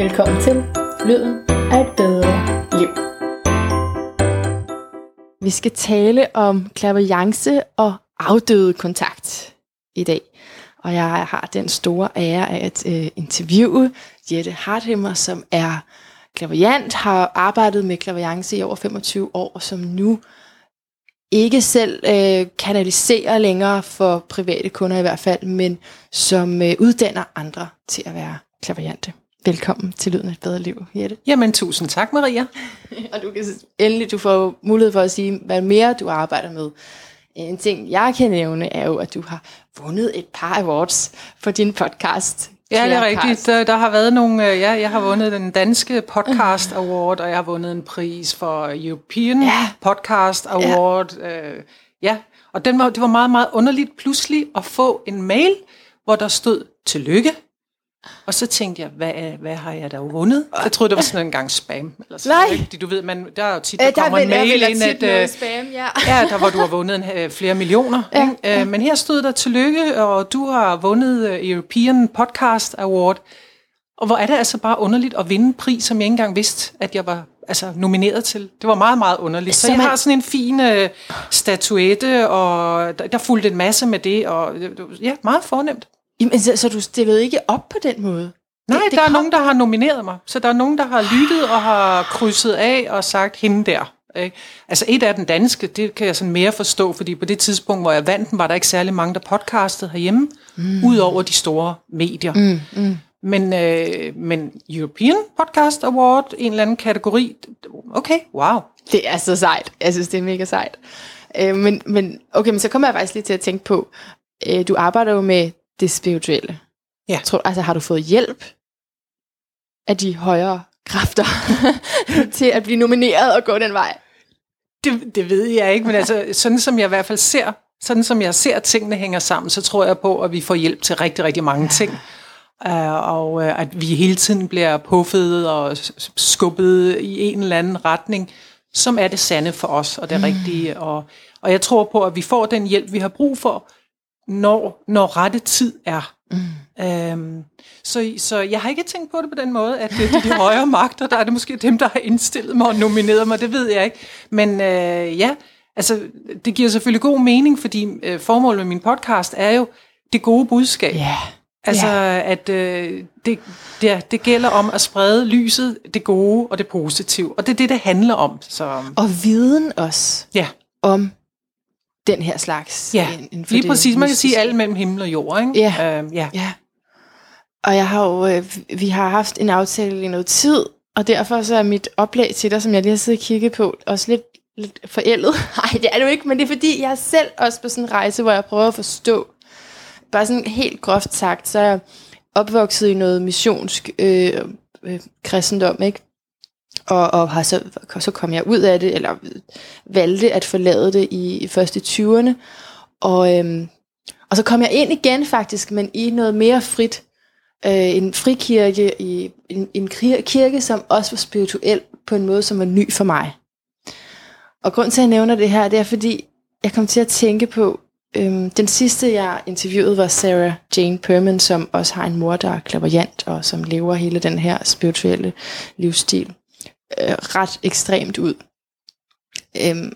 Velkommen til Lyden af et bedre liv. Vi skal tale om klaverjance og afdøde kontakt i dag. Og jeg har den store ære af at øh, interviewe Jette Harthemmer, som er klaverjant, har arbejdet med klaverjance i over 25 år, og som nu ikke selv øh, kanaliserer længere for private kunder i hvert fald, men som øh, uddanner andre til at være klaverjante. Velkommen til Lyden af et bedre liv, Jette. Jamen, tusind tak, Maria. og du kan endelig, du får mulighed for at sige, hvad mere du arbejder med. En ting, jeg kan nævne, er jo, at du har vundet et par awards for din podcast. Ja, det er rigtigt. Der, der har været nogle, øh, ja, jeg har vundet den danske podcast award, og jeg har vundet en pris for European ja. Podcast Award. Ja, øh, ja. og den var, det var meget, meget underligt pludselig at få en mail, hvor der stod, tillykke, og så tænkte jeg, hvad, hvad har jeg da vundet? Jeg troede, det var sådan en gang spam. Eller sådan, Nej. Ikke? Du ved, man, der er jo tit, der, der kommer en mail ind, at, øh, spam, ja. ja, der hvor du har vundet en, øh, flere millioner. Ja, ikke? Ja. Men her stod der tillykke, og du har vundet European Podcast Award. Og hvor er det altså bare underligt at vinde en pris, som jeg ikke engang vidste, at jeg var altså, nomineret til. Det var meget, meget underligt. Så, så jeg har sådan en fin statuette, og der, der fulgte en masse med det, og ja, meget fornemt. Jamen, så, så du stillede ikke op på den måde? Nej, det, det der kom... er nogen, der har nomineret mig. Så der er nogen, der har lyttet og har krydset af og sagt, hende der. Ikke? Altså et af den danske, det kan jeg sådan mere forstå, fordi på det tidspunkt, hvor jeg vandt den, var der ikke særlig mange, der podcastede herhjemme, mm. ud over de store medier. Mm, mm. Men, øh, men European Podcast Award, en eller anden kategori, okay, wow. Det er så sejt. Jeg synes, det er mega sejt. Øh, men, men okay, men så kommer jeg faktisk lige til at tænke på, øh, du arbejder jo med det spirituelle. Ja. Tror, altså har du fået hjælp af de højere kræfter til at blive nomineret og gå den vej? Det, det ved jeg ikke, men altså sådan som jeg i hvert fald ser, sådan som jeg ser at tingene hænger sammen, så tror jeg på, at vi får hjælp til rigtig, rigtig mange ting. Uh, og uh, at vi hele tiden bliver puffet og skubbet i en eller anden retning, som er det sande for os og det mm. rigtige. Og, og jeg tror på, at vi får den hjælp, vi har brug for, når, når rette tid er. Mm. Øhm, så, så jeg har ikke tænkt på det på den måde, at det er de højere magter, der er det måske dem, der har indstillet mig og nomineret mig, det ved jeg ikke. Men øh, ja, altså det giver selvfølgelig god mening, fordi øh, formålet med min podcast er jo det gode budskab. Yeah. Altså, yeah. at øh, det, det, det gælder om at sprede lyset, det gode og det positive. Og det er det, det handler om. Så. Og viden også ja. om den her slags. Ja, lige præcis. Man kan sige alt mellem himmel og jord. Ikke? Ja. Uh, ja. ja. Og jeg har jo, øh, vi har haft en aftale i noget tid, og derfor så er mit oplæg til dig, som jeg lige har siddet og kigget på, også lidt, lidt forældet. Nej, det er det jo ikke, men det er fordi, jeg er selv også på sådan en rejse, hvor jeg prøver at forstå, bare sådan helt groft sagt, så er jeg opvokset i noget missionsk øh, øh, kristendom, ikke? Og, og har så, så kom jeg ud af det, eller valgte at forlade det i først i 20'erne, og, øhm, og så kom jeg ind igen faktisk, men i noget mere frit, øh, en frikirke, i en, en kirke, som også var spirituel på en måde, som var ny for mig. Og grund til, at jeg nævner det her, det er fordi, jeg kom til at tænke på, øhm, den sidste, jeg interviewede, var Sarah Jane Perman, som også har en mor, der er klaverjant, og som lever hele den her spirituelle livsstil øh, ret ekstremt ud. Øhm,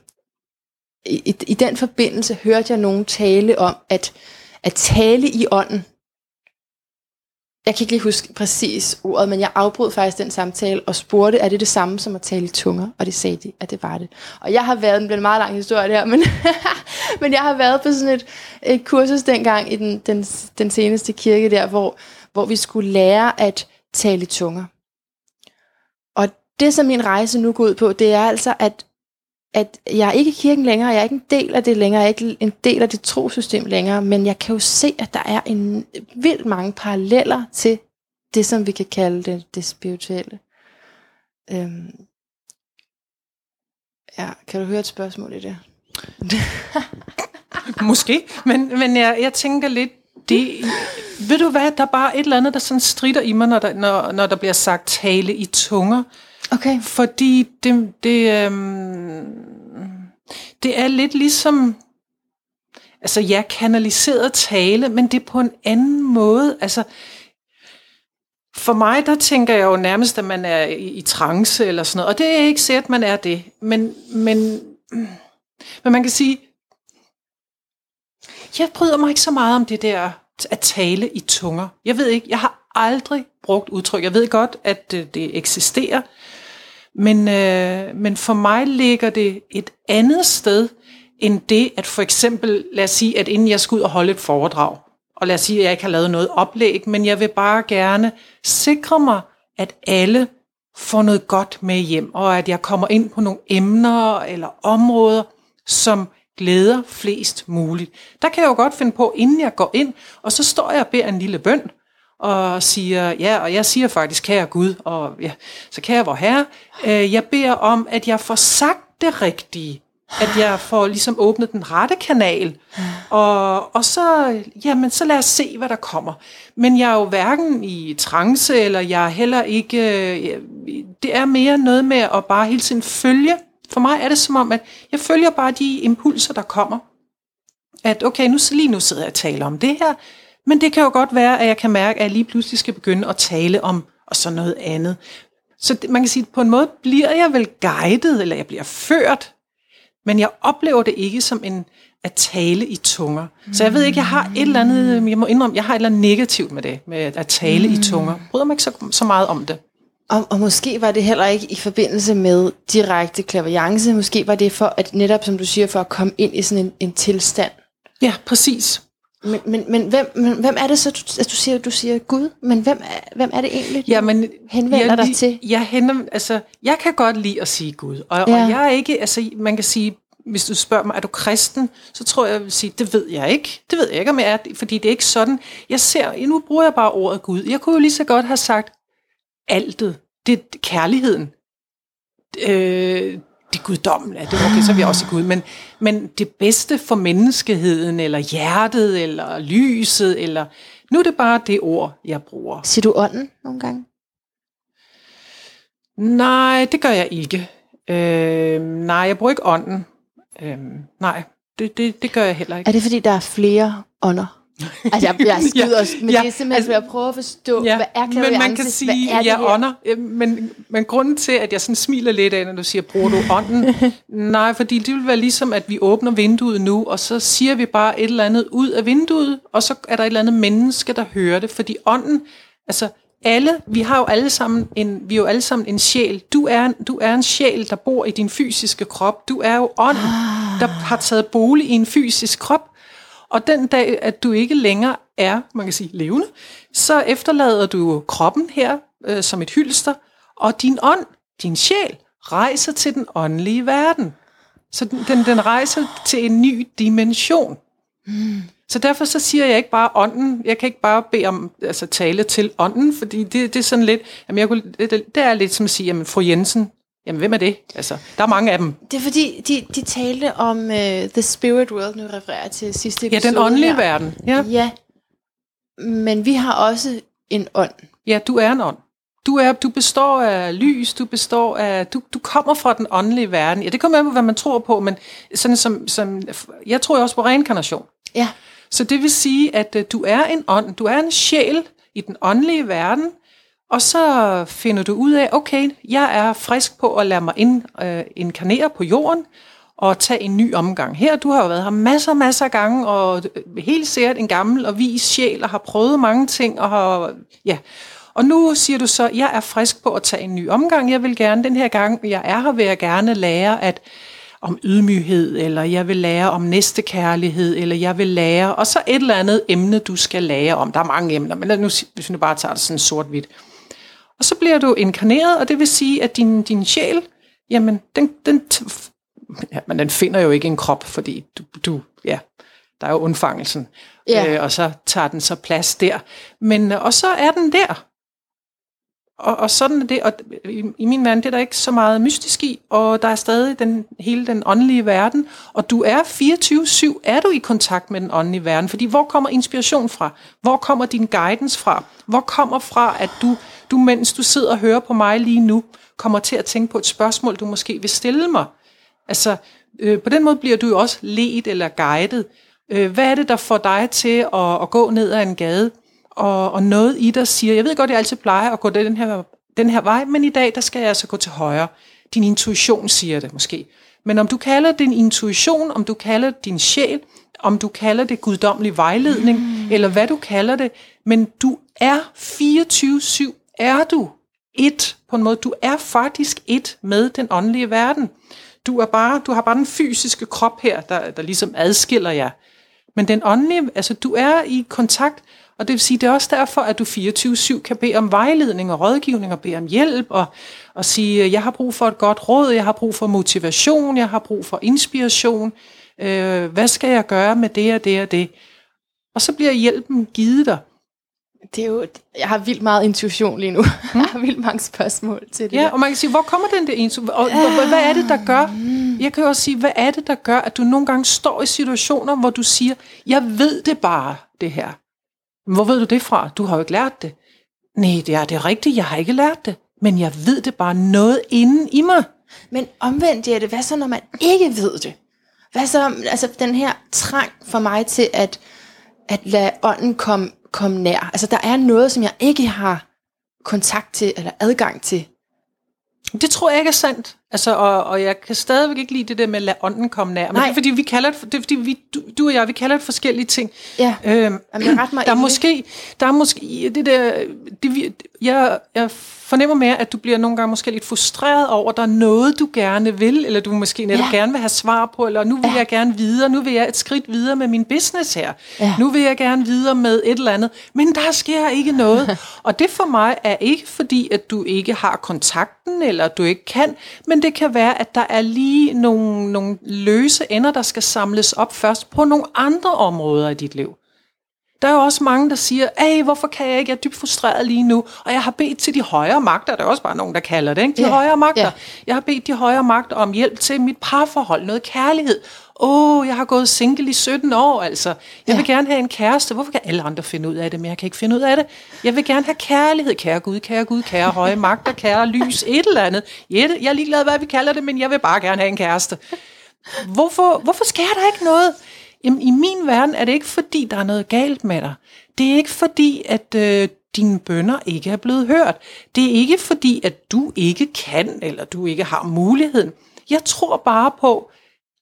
i, I den forbindelse hørte jeg nogen tale om, at, at tale i ånden, jeg kan ikke lige huske præcis ordet, men jeg afbrød faktisk den samtale og spurgte, er det det samme som at tale i tunger? Og det sagde de, at det var det. Og jeg har været, det blev en meget lang historie der, men, men jeg har været på sådan et, et kursus dengang i den, den, den seneste kirke der, hvor, hvor vi skulle lære at tale i tunger det, som min rejse nu går ud på, det er altså, at, at jeg er ikke i kirken længere, jeg er ikke en del af det længere, jeg er ikke en del af det trosystem længere, men jeg kan jo se, at der er en vildt mange paralleller til det, som vi kan kalde det, det spirituelle. Øhm. Ja, kan du høre et spørgsmål i det? Måske, men, men jeg, jeg tænker lidt, det, ved du hvad, der er bare et eller andet, der sådan strider i mig, når der, når, når der bliver sagt tale i tunger. Okay. Fordi det, det, øhm, det er lidt ligesom, altså ja, kanaliseret tale, men det er på en anden måde. Altså, for mig, der tænker jeg jo nærmest, at man er i, i trance eller sådan noget. Og det er ikke sikkert, at man er det. Men, men, men man kan sige, jeg bryder mig ikke så meget om det der at tale i tunger. Jeg ved ikke, jeg har aldrig brugt udtryk. Jeg ved godt, at det, det eksisterer. Men, øh, men for mig ligger det et andet sted, end det, at for eksempel, lad os sige, at inden jeg skal ud og holde et foredrag, og lad os sige, at jeg ikke har lavet noget oplæg, men jeg vil bare gerne sikre mig, at alle får noget godt med hjem, og at jeg kommer ind på nogle emner eller områder, som glæder flest muligt. Der kan jeg jo godt finde på, inden jeg går ind, og så står jeg og beder en lille bøn, og siger, ja, og jeg siger faktisk, kære Gud, og ja, så kære vor Herre, øh, jeg beder om, at jeg får sagt det rigtige, at jeg får ligesom åbnet den rette kanal, og, og så, jamen, så lad os se, hvad der kommer. Men jeg er jo hverken i trance, eller jeg er heller ikke, øh, det er mere noget med at bare hele tiden følge. For mig er det som om, at jeg følger bare de impulser, der kommer. At okay, nu, lige nu sidder jeg og taler om det her, men det kan jo godt være, at jeg kan mærke, at jeg lige pludselig skal begynde at tale om og så noget andet. Så man kan sige, at på en måde bliver jeg vel guidet, eller jeg bliver ført men jeg oplever det ikke som en at tale i tunger. Så jeg ved ikke, jeg har et eller andet, jeg må indrømme, jeg har et eller andet negativt med det, med at tale mm. i tunger. Bryder mig ikke så, så meget om det. Og, og måske var det heller ikke i forbindelse med direkte klaverjance, måske var det for at netop, som du siger, for at komme ind i sådan en, en tilstand. Ja, præcis. Men, men, men, hvem, men hvem er det så, du, at du siger, du siger Gud, men hvem er, hvem er det egentlig, du ja, men, henvender jeg, dig til? Jeg, hænder, altså, jeg kan godt lide at sige Gud, og, ja. og jeg er ikke, altså, man kan sige, hvis du spørger mig, er du kristen, så tror jeg, jeg vil sige, det ved jeg ikke. Det ved jeg ikke, om jeg er, fordi det er ikke sådan. Jeg ser, nu bruger jeg bare ordet Gud. Jeg kunne jo lige så godt have sagt altet. Det er kærligheden. Øh, det guddommen. Det okay, så er vi også i Gud. Men, men det bedste for menneskeheden, eller hjertet, eller lyset, eller... Nu er det bare det ord, jeg bruger. Siger du ånden nogle gange? Nej, det gør jeg ikke. Øh, nej, jeg bruger ikke ånden. Øhm, nej, det, det, det gør jeg heller ikke. Er det fordi, der er flere ånder? Altså, jeg, jeg skyder ja, men ja, det er simpelthen altså, at prøve at forstå, ja, hvad er? Men man kan sige, hvad er ja, ånder. Men, men grunden til, at jeg sådan smiler lidt af, når du siger, bruger du ånden? nej, fordi det vil være ligesom, at vi åbner vinduet nu, og så siger vi bare et eller andet ud af vinduet, og så er der et eller andet menneske, der hører det. Fordi ånden, altså alle, vi har jo alle sammen en, vi er jo alle sammen en sjæl. Du er, du er en sjæl, der bor i din fysiske krop. Du er jo ånd, ah. der har taget bolig i en fysisk krop. Og den dag, at du ikke længere er, man kan sige, levende, så efterlader du kroppen her øh, som et hylster, og din ånd, din sjæl, rejser til den åndelige verden. Så den, den, den rejser til en ny dimension. Mm. Så derfor så siger jeg ikke bare ånden. Jeg kan ikke bare bede om altså tale til ånden, fordi det, det er sådan lidt, jamen jeg kunne, det, det er lidt som at sige, jamen fru Jensen, jamen hvem er det? Altså, der er mange af dem. Det er fordi, de, de talte om uh, The Spirit World, nu refererer til sidste episode. Ja, den åndelige her. verden. Ja. ja, men vi har også en ånd. Ja, du er en ånd. Du, er, du består af lys, du består af, du, du kommer fra den åndelige verden. Ja, det kommer an på, hvad man tror på, men sådan som, som, jeg tror også på reinkarnation. Ja. Så det vil sige, at øh, du er en ånd, du er en sjæl i den åndelige verden, og så finder du ud af, okay, jeg er frisk på at lade mig ind, øh, inkarnere på jorden, og tage en ny omgang. Her, du har jo været her masser, masser af gange, og øh, helt sikkert en gammel og vis sjæl, og har prøvet mange ting, og har, ja. Og nu siger du så, jeg er frisk på at tage en ny omgang. Jeg vil gerne, den her gang, jeg er her, vil jeg gerne lære, at om ydmyghed, eller jeg vil lære om næstekærlighed, eller jeg vil lære, og så et eller andet emne, du skal lære om. Der er mange emner, men nu, hvis vi bare tager det sådan sort-hvidt. Og så bliver du inkarneret, og det vil sige, at din, din sjæl, jamen, den, den, ja, men den finder jo ikke en krop, fordi du, du ja, der er jo undfangelsen. Ja. Øh, og så tager den så plads der. Men, og så er den der. Og, og sådan er det, og i, i min verden, det er der ikke så meget mystisk i, og der er stadig den, hele den åndelige verden, og du er 24-7, er du i kontakt med den åndelige verden, fordi hvor kommer inspiration fra? Hvor kommer din guidance fra? Hvor kommer fra, at du, du mens du sidder og hører på mig lige nu, kommer til at tænke på et spørgsmål, du måske vil stille mig? Altså, øh, på den måde bliver du jo også ledt eller guidet. Øh, hvad er det, der får dig til at, at gå ned ad en gade? Og, og noget i dig siger, jeg ved godt, jeg altid plejer at gå den her, den her vej, men i dag, der skal jeg altså gå til højre. Din intuition siger det måske. Men om du kalder din intuition, om du kalder din sjæl, om du kalder det guddommelig vejledning, mm. eller hvad du kalder det, men du er 24-7, er du et på en måde. Du er faktisk et med den åndelige verden. Du, er bare, du har bare den fysiske krop her, der, der ligesom adskiller jer. Men den åndelige, altså du er i kontakt, og det vil sige, det er også derfor, at du 24-7 kan bede om vejledning og rådgivning og bede om hjælp og, og sige, jeg har brug for et godt råd, jeg har brug for motivation, jeg har brug for inspiration, øh, hvad skal jeg gøre med det og det og det? Og så bliver hjælpen givet dig. Det er jo, jeg har vildt meget intuition lige nu. Mm. Jeg har vildt mange spørgsmål til det Ja, der. og man kan sige, hvor kommer den der intuition? Og uh. hvad er det, der gør? Jeg kan også sige, hvad er det, der gør, at du nogle gange står i situationer, hvor du siger, jeg ved det bare, det her. Hvor ved du det fra? Du har jo ikke lært det. Nej, det er det rigtigt, jeg har ikke lært det. Men jeg ved det bare noget inden i mig. Men omvendt, Jette, hvad så, når man ikke ved det? Hvad så, altså den her trang for mig til at, at lade ånden komme, komme nær. Altså der er noget, som jeg ikke har kontakt til, eller adgang til. Det tror jeg ikke er sandt. Altså, og, og jeg kan stadigvæk ikke lide det der med at lade ånden komme nær. Men Nej. det er fordi, vi kalder det, det er, fordi vi, du, du og jeg, vi kalder det forskellige ting. Ja, Øhm, Jamen, jeg ret mig der er måske, der er måske det der, det, vi- jeg, jeg fornemmer mere, at du bliver nogle gange måske lidt frustreret over, at der er noget, du gerne vil, eller du måske netop Ja. gerne vil have svar på, eller nu vil Ja. jeg gerne videre, nu vil jeg et skridt videre med min business her. Ja. Nu vil jeg gerne videre med et eller andet, men der sker ikke noget. og det for mig er ikke fordi, at du ikke har kontakten, eller du ikke kan, men det kan være, at der er lige nogle, nogle løse ender, der skal samles op først på nogle andre områder i dit liv. Der er jo også mange, der siger, Ej, hvorfor kan jeg ikke? Jeg er dybt frustreret lige nu. Og jeg har bedt til de højere magter. Der er også bare nogen, der kalder det, ikke? De Ja, højere magter. ja. Jeg har bedt de højere magter om hjælp til mit parforhold, noget kærlighed. Åh, oh, jeg har gået single i 17 år, altså. Jeg Ja. vil gerne have en kæreste. Hvorfor kan alle andre finde ud af det, men jeg kan ikke finde ud af det? Jeg vil gerne have kærlighed. Kære Gud, kære Gud, kære høje magter, kære lys, et eller andet. Jette, jeg er ligeglad, hvad vi kalder det, men jeg vil bare gerne have en kæreste. Hvorfor, hvorfor sker der ikke noget? Jamen, I min verden er det ikke fordi, der er noget galt med dig. Det er ikke fordi, at øh, dine bønder ikke er blevet hørt. Det er ikke fordi, at du ikke kan, eller du ikke har muligheden. Jeg tror bare på,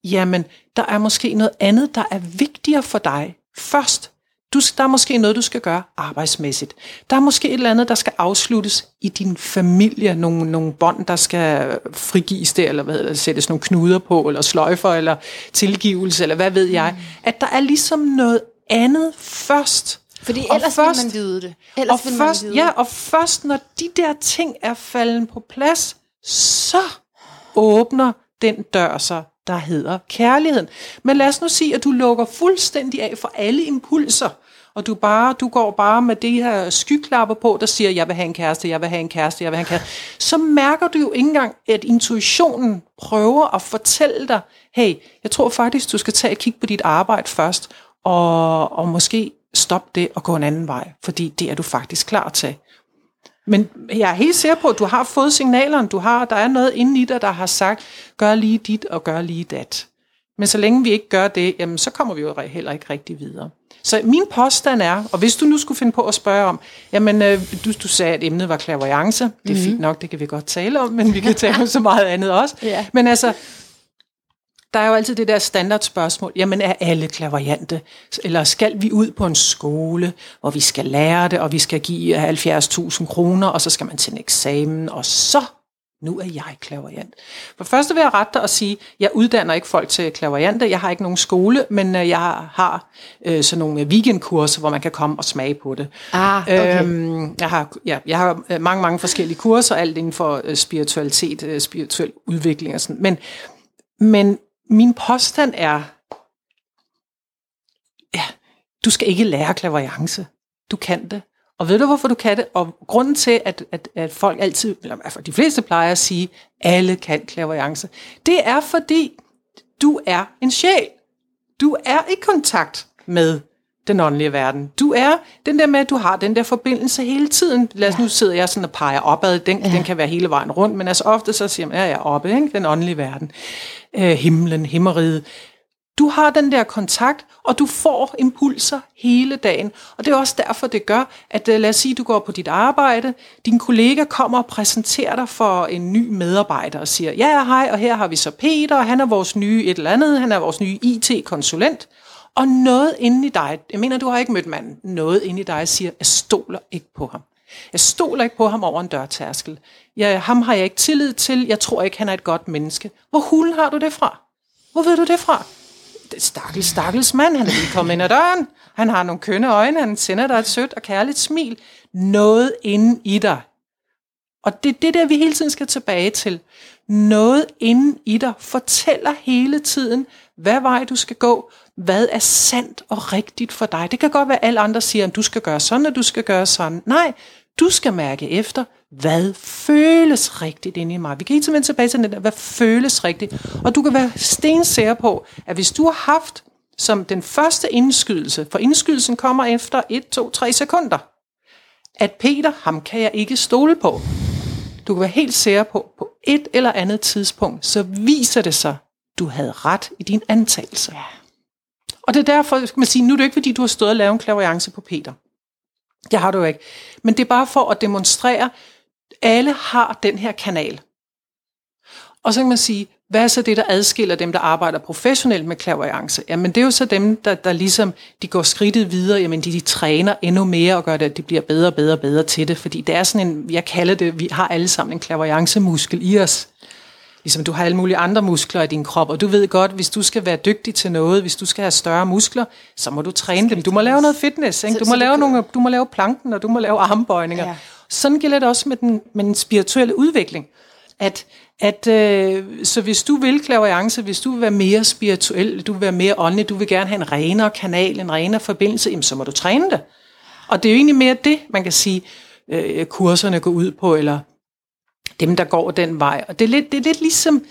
jamen, der er måske noget andet, der er vigtigere for dig først. Du, der er måske noget, du skal gøre arbejdsmæssigt. Der er måske et eller andet, der skal afsluttes i din familie. Nogle, nogle bånd, der skal frigives der, eller hvad, hedder sættes nogle knuder på, eller sløjfer, eller tilgivelse, eller hvad ved jeg. At der er ligesom noget andet først. Fordi Og ellers først- vil man vide det. Ellers og vil først, vide ja, og først når de der ting er faldet på plads, så åbner den dør sig, der hedder kærligheden. Men lad os nu sige, at du lukker fuldstændig af for alle impulser, og du, bare, du går bare med de her skyklapper på, der siger, jeg vil have en kæreste, jeg vil have en kæreste, jeg vil have en kæreste. Så mærker du jo ikke engang, at intuitionen prøver at fortælle dig, hey, jeg tror faktisk, du skal tage et kig på dit arbejde først, og, og måske stoppe det og gå en anden vej, fordi det er du faktisk klar til. Men jeg er helt sikker på, at du har fået signalerne. Du har, der er noget inde i dig, der har sagt, gør lige dit og gør lige dat. Men så længe vi ikke gør det, jamen, så kommer vi jo heller ikke rigtig videre. Så min påstand er, og hvis du nu skulle finde på at spørge om, jamen øh, du, du sagde, at emnet var klaverjance. Det er mm-hmm. fint nok, det kan vi godt tale om, men vi kan tale om så meget andet også. Ja. Men altså, der er jo altid det der standardspørgsmål, jamen er alle klaverjante? Eller skal vi ud på en skole, hvor vi skal lære det, og vi skal give 70.000 kroner, og så skal man til en eksamen, og så, nu er jeg klaverjant. For først vil jeg rette dig og sige, jeg uddanner ikke folk til klaverjante, jeg har ikke nogen skole, men øh, jeg har øh, sådan nogle weekendkurser, hvor man kan komme og smage på det. Ah, okay. Øhm, jeg har, ja, jeg har øh, mange, mange forskellige kurser, alt inden for øh, spiritualitet, øh, spirituel udvikling og sådan. Men, men min påstand er, ja, du skal ikke lære klaverjance. Du kan det. Og ved du, hvorfor du kan det? Og grunden til, at, at, at folk altid, eller altså de fleste plejer at sige, alle kan klaverjance, det er fordi, du er en sjæl. Du er i kontakt med den åndelige verden. Du er den der med, at du har den der forbindelse hele tiden. Lad os nu sidder jeg sådan og peger opad. Den, ja. den kan være hele vejen rundt, men altså ofte så siger man, ja, jeg er oppe, ikke? den åndelige verden. Øh, himlen, himmeriget. Du har den der kontakt, og du får impulser hele dagen. Og det er også derfor, det gør, at øh, lad os sige, du går på dit arbejde, din kollega kommer og præsenterer dig for en ny medarbejder og siger, ja, hej, og her har vi så Peter, han er vores nye et eller andet, han er vores nye IT-konsulent. Og noget inde i dig, jeg mener, du har ikke mødt manden, noget inde i dig siger, jeg stoler ikke på ham. Jeg stoler ikke på ham over en dørtærskel. Jeg, ham har jeg ikke tillid til. Jeg tror ikke, han er et godt menneske. Hvor hulen har du det fra? Hvor ved du det fra? Stakkels, stakkels mand, han er lige kommet ind ad døren. Han har nogle kønne øjne, han sender dig et sødt og kærligt smil. Noget inde i dig. Og det er det der, vi hele tiden skal tilbage til. Noget inde i dig fortæller hele tiden, hvad vej du skal gå, hvad er sandt og rigtigt for dig. Det kan godt være, at alle andre siger, at du skal gøre sådan, og du skal gøre sådan. Nej, du skal mærke efter, hvad føles rigtigt inde i mig. Vi kan ikke vende tilbage til det der, hvad føles rigtigt. Og du kan være stensikker på, at hvis du har haft som den første indskydelse, for indskydelsen kommer efter 1, 2, 3 sekunder, at Peter, ham kan jeg ikke stole på. Du kan være helt sikker på, på et eller andet tidspunkt, så viser det sig, du havde ret i din antagelse. Ja. Og det er derfor, skal man sige, nu er det ikke, fordi du har stået og lavet en klaverance på Peter. Det har du ikke. Men det er bare for at demonstrere, alle har den her kanal. Og så kan man sige, hvad er så det, der adskiller dem, der arbejder professionelt med klaverance? Jamen det er jo så dem, der, der ligesom, de går skridtet videre, jamen de, de træner endnu mere og gør det, at de bliver bedre og bedre og bedre til det. Fordi det er sådan en, jeg kalder det, vi har alle sammen en klaverancemuskel i os. Ligesom du har alle mulige andre muskler i din krop, og du ved godt, hvis du skal være dygtig til noget, hvis du skal have større muskler, så må du træne dem. Du må lave noget fitness, ikke? Du, må lave nogle, du må lave planken, og du må lave armbøjninger. Ja. Sådan gælder det også med den, med den spirituelle udvikling. At, at øh, så hvis du vil klaverance, hvis du vil være mere spirituel, du vil være mere åndelig, du vil gerne have en renere kanal, en renere forbindelse, jamen, så må du træne det. Og det er jo egentlig mere det, man kan sige, øh, kurserne går ud på, eller dem, der går den vej. Og det er lidt, det er lidt ligesom,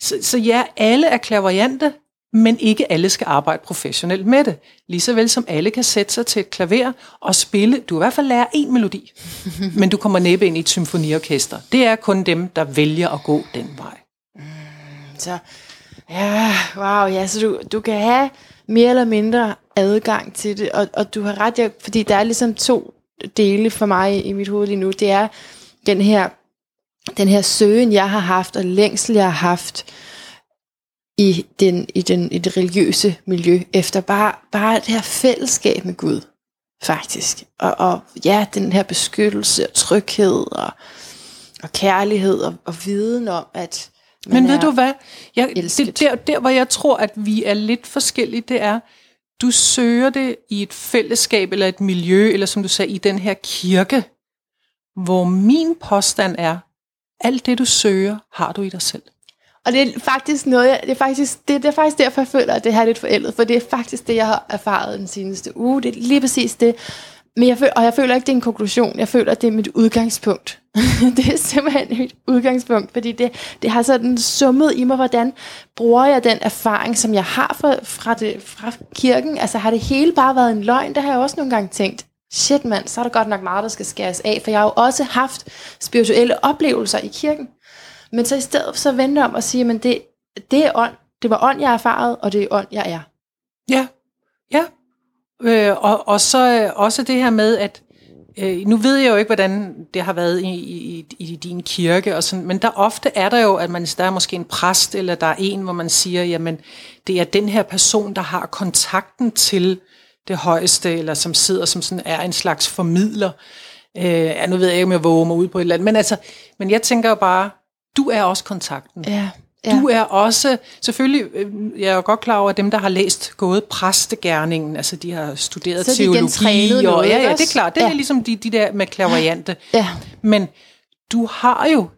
så, så ja, alle er klaverjante, men ikke alle skal arbejde professionelt med det. Ligeså vel som alle kan sætte sig til et klaver og spille. Du i hvert fald lære en melodi, men du kommer næppe ind i et symfoniorkester. Det er kun dem, der vælger at gå den vej. Mm, så, ja, wow, ja, så du, du kan have mere eller mindre adgang til det, og, og du har ret, ja, fordi der er ligesom to dele for mig i mit hoved lige nu. Det er den her, den her søgen, jeg har haft, og længsel, jeg har haft, i, den, i, den, i det religiøse miljø, efter bare, bare det her fællesskab med Gud, faktisk. Og, og ja, den her beskyttelse og tryghed og, og kærlighed og, og viden om, at man Men ved du hvad? Jeg, det, der, der, hvor jeg tror, at vi er lidt forskellige, det er, du søger det i et fællesskab eller et miljø, eller som du sagde, i den her kirke, hvor min påstand er, alt det du søger, har du i dig selv. Og det er faktisk noget, jeg, det, er faktisk, det, det er faktisk derfor, jeg føler, at det her er lidt forældet, for det er faktisk det, jeg har erfaret den seneste uge. Det er lige præcis det. Men jeg føler, og jeg føler ikke, det er en konklusion. Jeg føler, at det er mit udgangspunkt. det er simpelthen mit udgangspunkt, fordi det, det har sådan summet i mig, hvordan bruger jeg den erfaring, som jeg har fra, fra, det, fra kirken. Altså har det hele bare været en løgn? Det har jeg også nogle gange tænkt. Shit mand, så er der godt nok meget, der skal skæres af, for jeg har jo også haft spirituelle oplevelser i kirken. Men så i stedet så vente om og sige, men det, det er ånd. Det var ånd, jeg erfaret, og det er ånd, jeg er. Ja, ja. Øh, og, og så øh, også det her med, at øh, nu ved jeg jo ikke, hvordan det har været i, i, i din kirke, og sådan, men der ofte er der jo, at man, der er måske en præst, eller der er en, hvor man siger, jamen, det er den her person, der har kontakten til det højeste, eller som sidder som sådan er en slags formidler. Øh, ja, nu ved jeg ikke, om jeg våger mig ud på et eller andet, men altså, men jeg tænker jo bare, du er også kontakten. Ja. Ja. Du er også, selvfølgelig, øh, jeg er jo godt klar over, at dem, der har læst gået præstegærningen, altså de har studeret så teologi, og, noget, ja, ja, det er klart, det ja. er ligesom de, de der med klaveriante. Ja. Men du har jo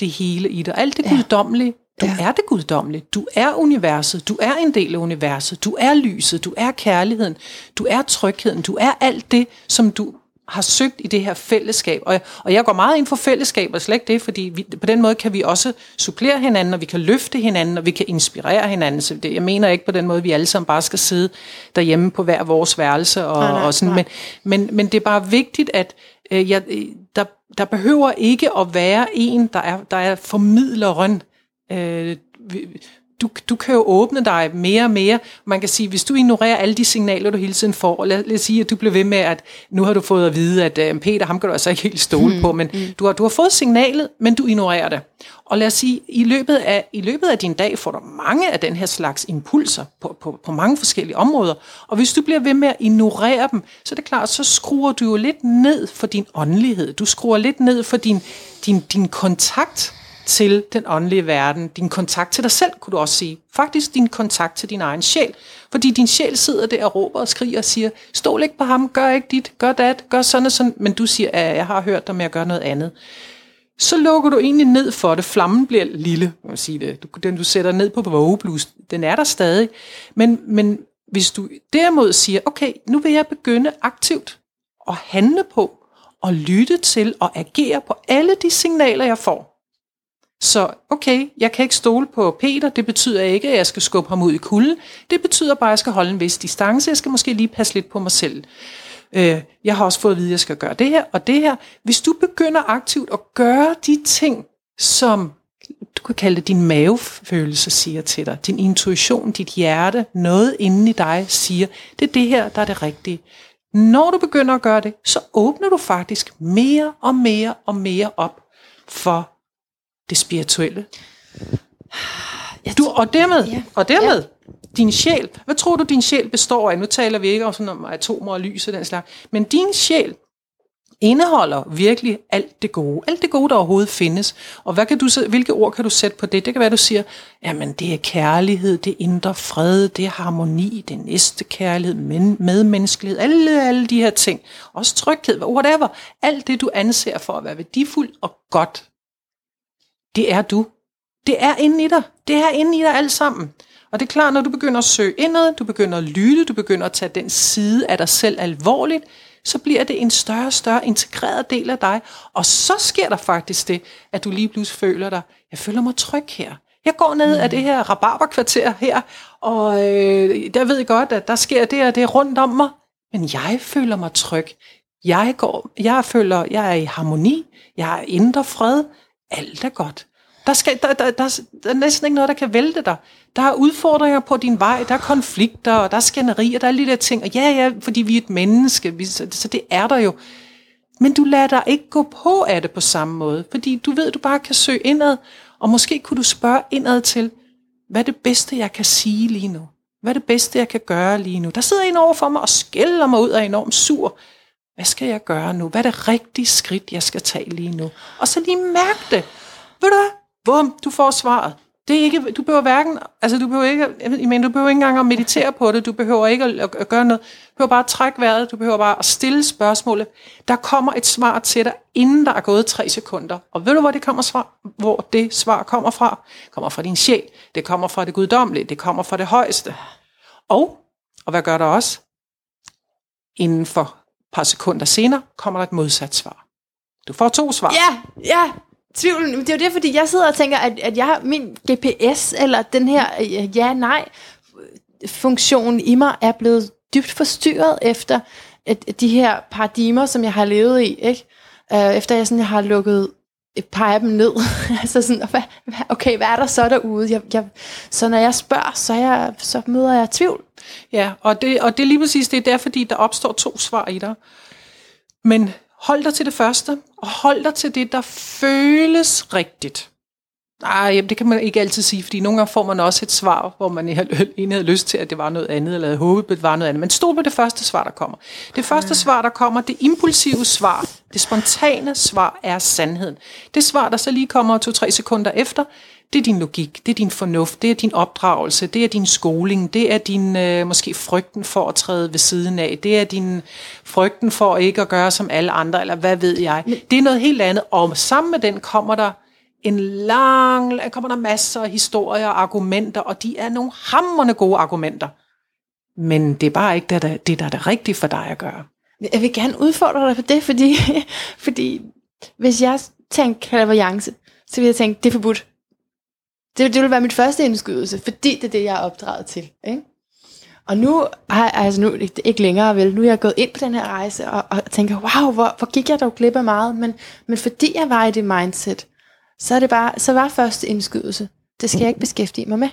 det hele i dig, alt det ja. guddommelige, du ja. er det guddommelige. Du er universet. Du er en del af universet. Du er lyset. Du er kærligheden. Du er trygheden. Du er alt det, som du har søgt i det her fællesskab. Og, og jeg går meget ind for fællesskab, og slet ikke det, fordi vi, på den måde kan vi også supplere hinanden, og vi kan løfte hinanden, og vi kan inspirere hinanden. Så det, jeg mener ikke på den måde, at vi alle sammen bare skal sidde derhjemme på hver vores værelse. Og, nej, nej, og sådan. Men, men, men det er bare vigtigt, at øh, jeg, der, der behøver ikke at være en, der er, der er formidleren. Øh, du, du kan jo åbne dig mere og mere. Man kan sige, hvis du ignorerer alle de signaler, du hele tiden får, og lad, lad os sige, at du bliver ved med, at nu har du fået at vide, at uh, Peter, ham kan du altså ikke helt stole hmm. på, men hmm. du, har, du har fået signalet, men du ignorerer det. Og lad os sige, i løbet af, i løbet af din dag får du mange af den her slags impulser på, på, på mange forskellige områder. Og hvis du bliver ved med at ignorere dem, så er det klart, så skruer du jo lidt ned for din åndelighed. Du skruer lidt ned for din, din, din kontakt til den åndelige verden, din kontakt til dig selv, kunne du også sige. Faktisk din kontakt til din egen sjæl. Fordi din sjæl sidder der og råber og skriger og siger, stol ikke på ham, gør ikke dit, gør dat, gør sådan og sådan, men du siger, at jeg har hørt dig med at gøre noget andet. Så lukker du egentlig ned for det. Flammen bliver lille, man sige det. Du, den du sætter ned på vågeblus, den er der stadig. Men, men hvis du derimod siger, okay, nu vil jeg begynde aktivt at handle på, og lytte til og agere på alle de signaler, jeg får, så okay, jeg kan ikke stole på Peter, det betyder ikke, at jeg skal skubbe ham ud i kulden. Det betyder bare, at jeg skal holde en vis distance. Jeg skal måske lige passe lidt på mig selv. Øh, jeg har også fået at vide, at jeg skal gøre det her og det her. Hvis du begynder aktivt at gøre de ting, som du kan kalde det din mavefølelse siger til dig, din intuition, dit hjerte, noget inden i dig siger, det er det her, der er det rigtige. Når du begynder at gøre det, så åbner du faktisk mere og mere og mere op for det spirituelle. Du, og dermed, ja. og dermed ja. din sjæl. Hvad tror du, din sjæl består af? Nu taler vi ikke om, sådan om atomer og lys og den slags. Men din sjæl indeholder virkelig alt det gode. Alt det gode, der overhovedet findes. Og hvad kan du, hvilke ord kan du sætte på det? Det kan være, du siger, jamen det er kærlighed, det er indre fred, det er harmoni, det er næste kærlighed, men, medmenneskelighed, alle, alle de her ting. Også tryghed, whatever. Alt det, du anser for at være værdifuldt og godt det er du. Det er inde i dig. Det er inde i dig alt sammen. Og det er klart, når du begynder at søge indad, du begynder at lytte, du begynder at tage den side af dig selv alvorligt, så bliver det en større og større integreret del af dig. Og så sker der faktisk det, at du lige pludselig føler dig, jeg føler mig tryg her. Jeg går ned mm. af det her rabarberkvarter her, og øh, der ved jeg godt, at der sker det og det rundt om mig. Men jeg føler mig tryg. Jeg, går, jeg føler, jeg er i harmoni. Jeg er indre fred alt er godt. Der, skal, der, der, der, der er næsten ikke noget, der kan vælte dig. Der er udfordringer på din vej, der er konflikter, og der er skænderier, der er alle de der ting. Og ja, ja, fordi vi er et menneske, vi, så, så det er der jo. Men du lader dig ikke gå på af det på samme måde, fordi du ved, du bare kan søge indad, og måske kunne du spørge indad til, hvad er det bedste, jeg kan sige lige nu? Hvad er det bedste, jeg kan gøre lige nu? Der sidder en over for mig og skælder mig ud af enormt sur. Hvad skal jeg gøre nu? Hvad er det rigtige skridt, jeg skal tage lige nu? Og så lige mærke det. Ved du hvad? Bum, du får svaret. Det er ikke, du behøver hverken, altså du behøver ikke, jeg mener, du behøver ikke engang at meditere på det, du behøver ikke at, at gøre noget, du behøver bare at trække vejret, du behøver bare at stille spørgsmålet. Der kommer et svar til dig, inden der er gået tre sekunder. Og ved du, hvor det kommer svar? Hvor det svar kommer fra? Det kommer fra din sjæl, det kommer fra det guddommelige, det kommer fra det højeste. Og, og hvad gør der også? Inden for par sekunder senere kommer der et modsat svar. Du får to svar. Ja, ja. Tvivlen, det er jo det, fordi jeg sidder og tænker, at, at jeg har min GPS, eller den her øh, ja-nej funktion i mig, er blevet dybt forstyrret efter at de her paradigmer, som jeg har levet i, ikke? Uh, efter jeg sådan jeg har lukket Øh, peger dem ned. altså sådan, hvad, okay, hvad er der så derude? Jeg, jeg, så når jeg spørger, så, jeg, så møder jeg tvivl. Ja, og det, og det er lige præcis det, er der, fordi der opstår to svar i dig. Men hold dig til det første, og hold dig til det, der føles rigtigt. Nej, jamen, det kan man ikke altid sige, fordi nogle gange får man også et svar, hvor man egentlig havde lyst til, at det var noget andet, eller havde håbet, at det var noget andet. Men stol på det første svar, der kommer. Det første svar, der kommer, det impulsive svar, det spontane svar er sandheden. Det svar, der så lige kommer to-tre sekunder efter, det er din logik, det er din fornuft, det er din opdragelse, det er din skoling, det er din øh, måske frygten for at træde ved siden af, det er din frygten for ikke at gøre som alle andre, eller hvad ved jeg. Det er noget helt andet, og sammen med den kommer der en lang, kommer der masser af historier og argumenter, og de er nogle hammerne gode argumenter. Men det er bare ikke det, der, det, der er det rigtige for dig at gøre. Jeg vil gerne udfordre dig på det, fordi, fordi hvis jeg tænker klaverjance, så vil jeg tænke, det er forbudt. Det, det vil være mit første indskydelse, fordi det er det, jeg er opdraget til. Ikke? Og nu har jeg altså nu, ikke, ikke længere vel, nu er jeg gået ind på den her rejse og, og tænker, wow, hvor, hvor gik jeg dog glip af meget, men, men fordi jeg var i det mindset, så, er det bare, så var første indskydelse, det skal jeg ikke beskæftige mig med.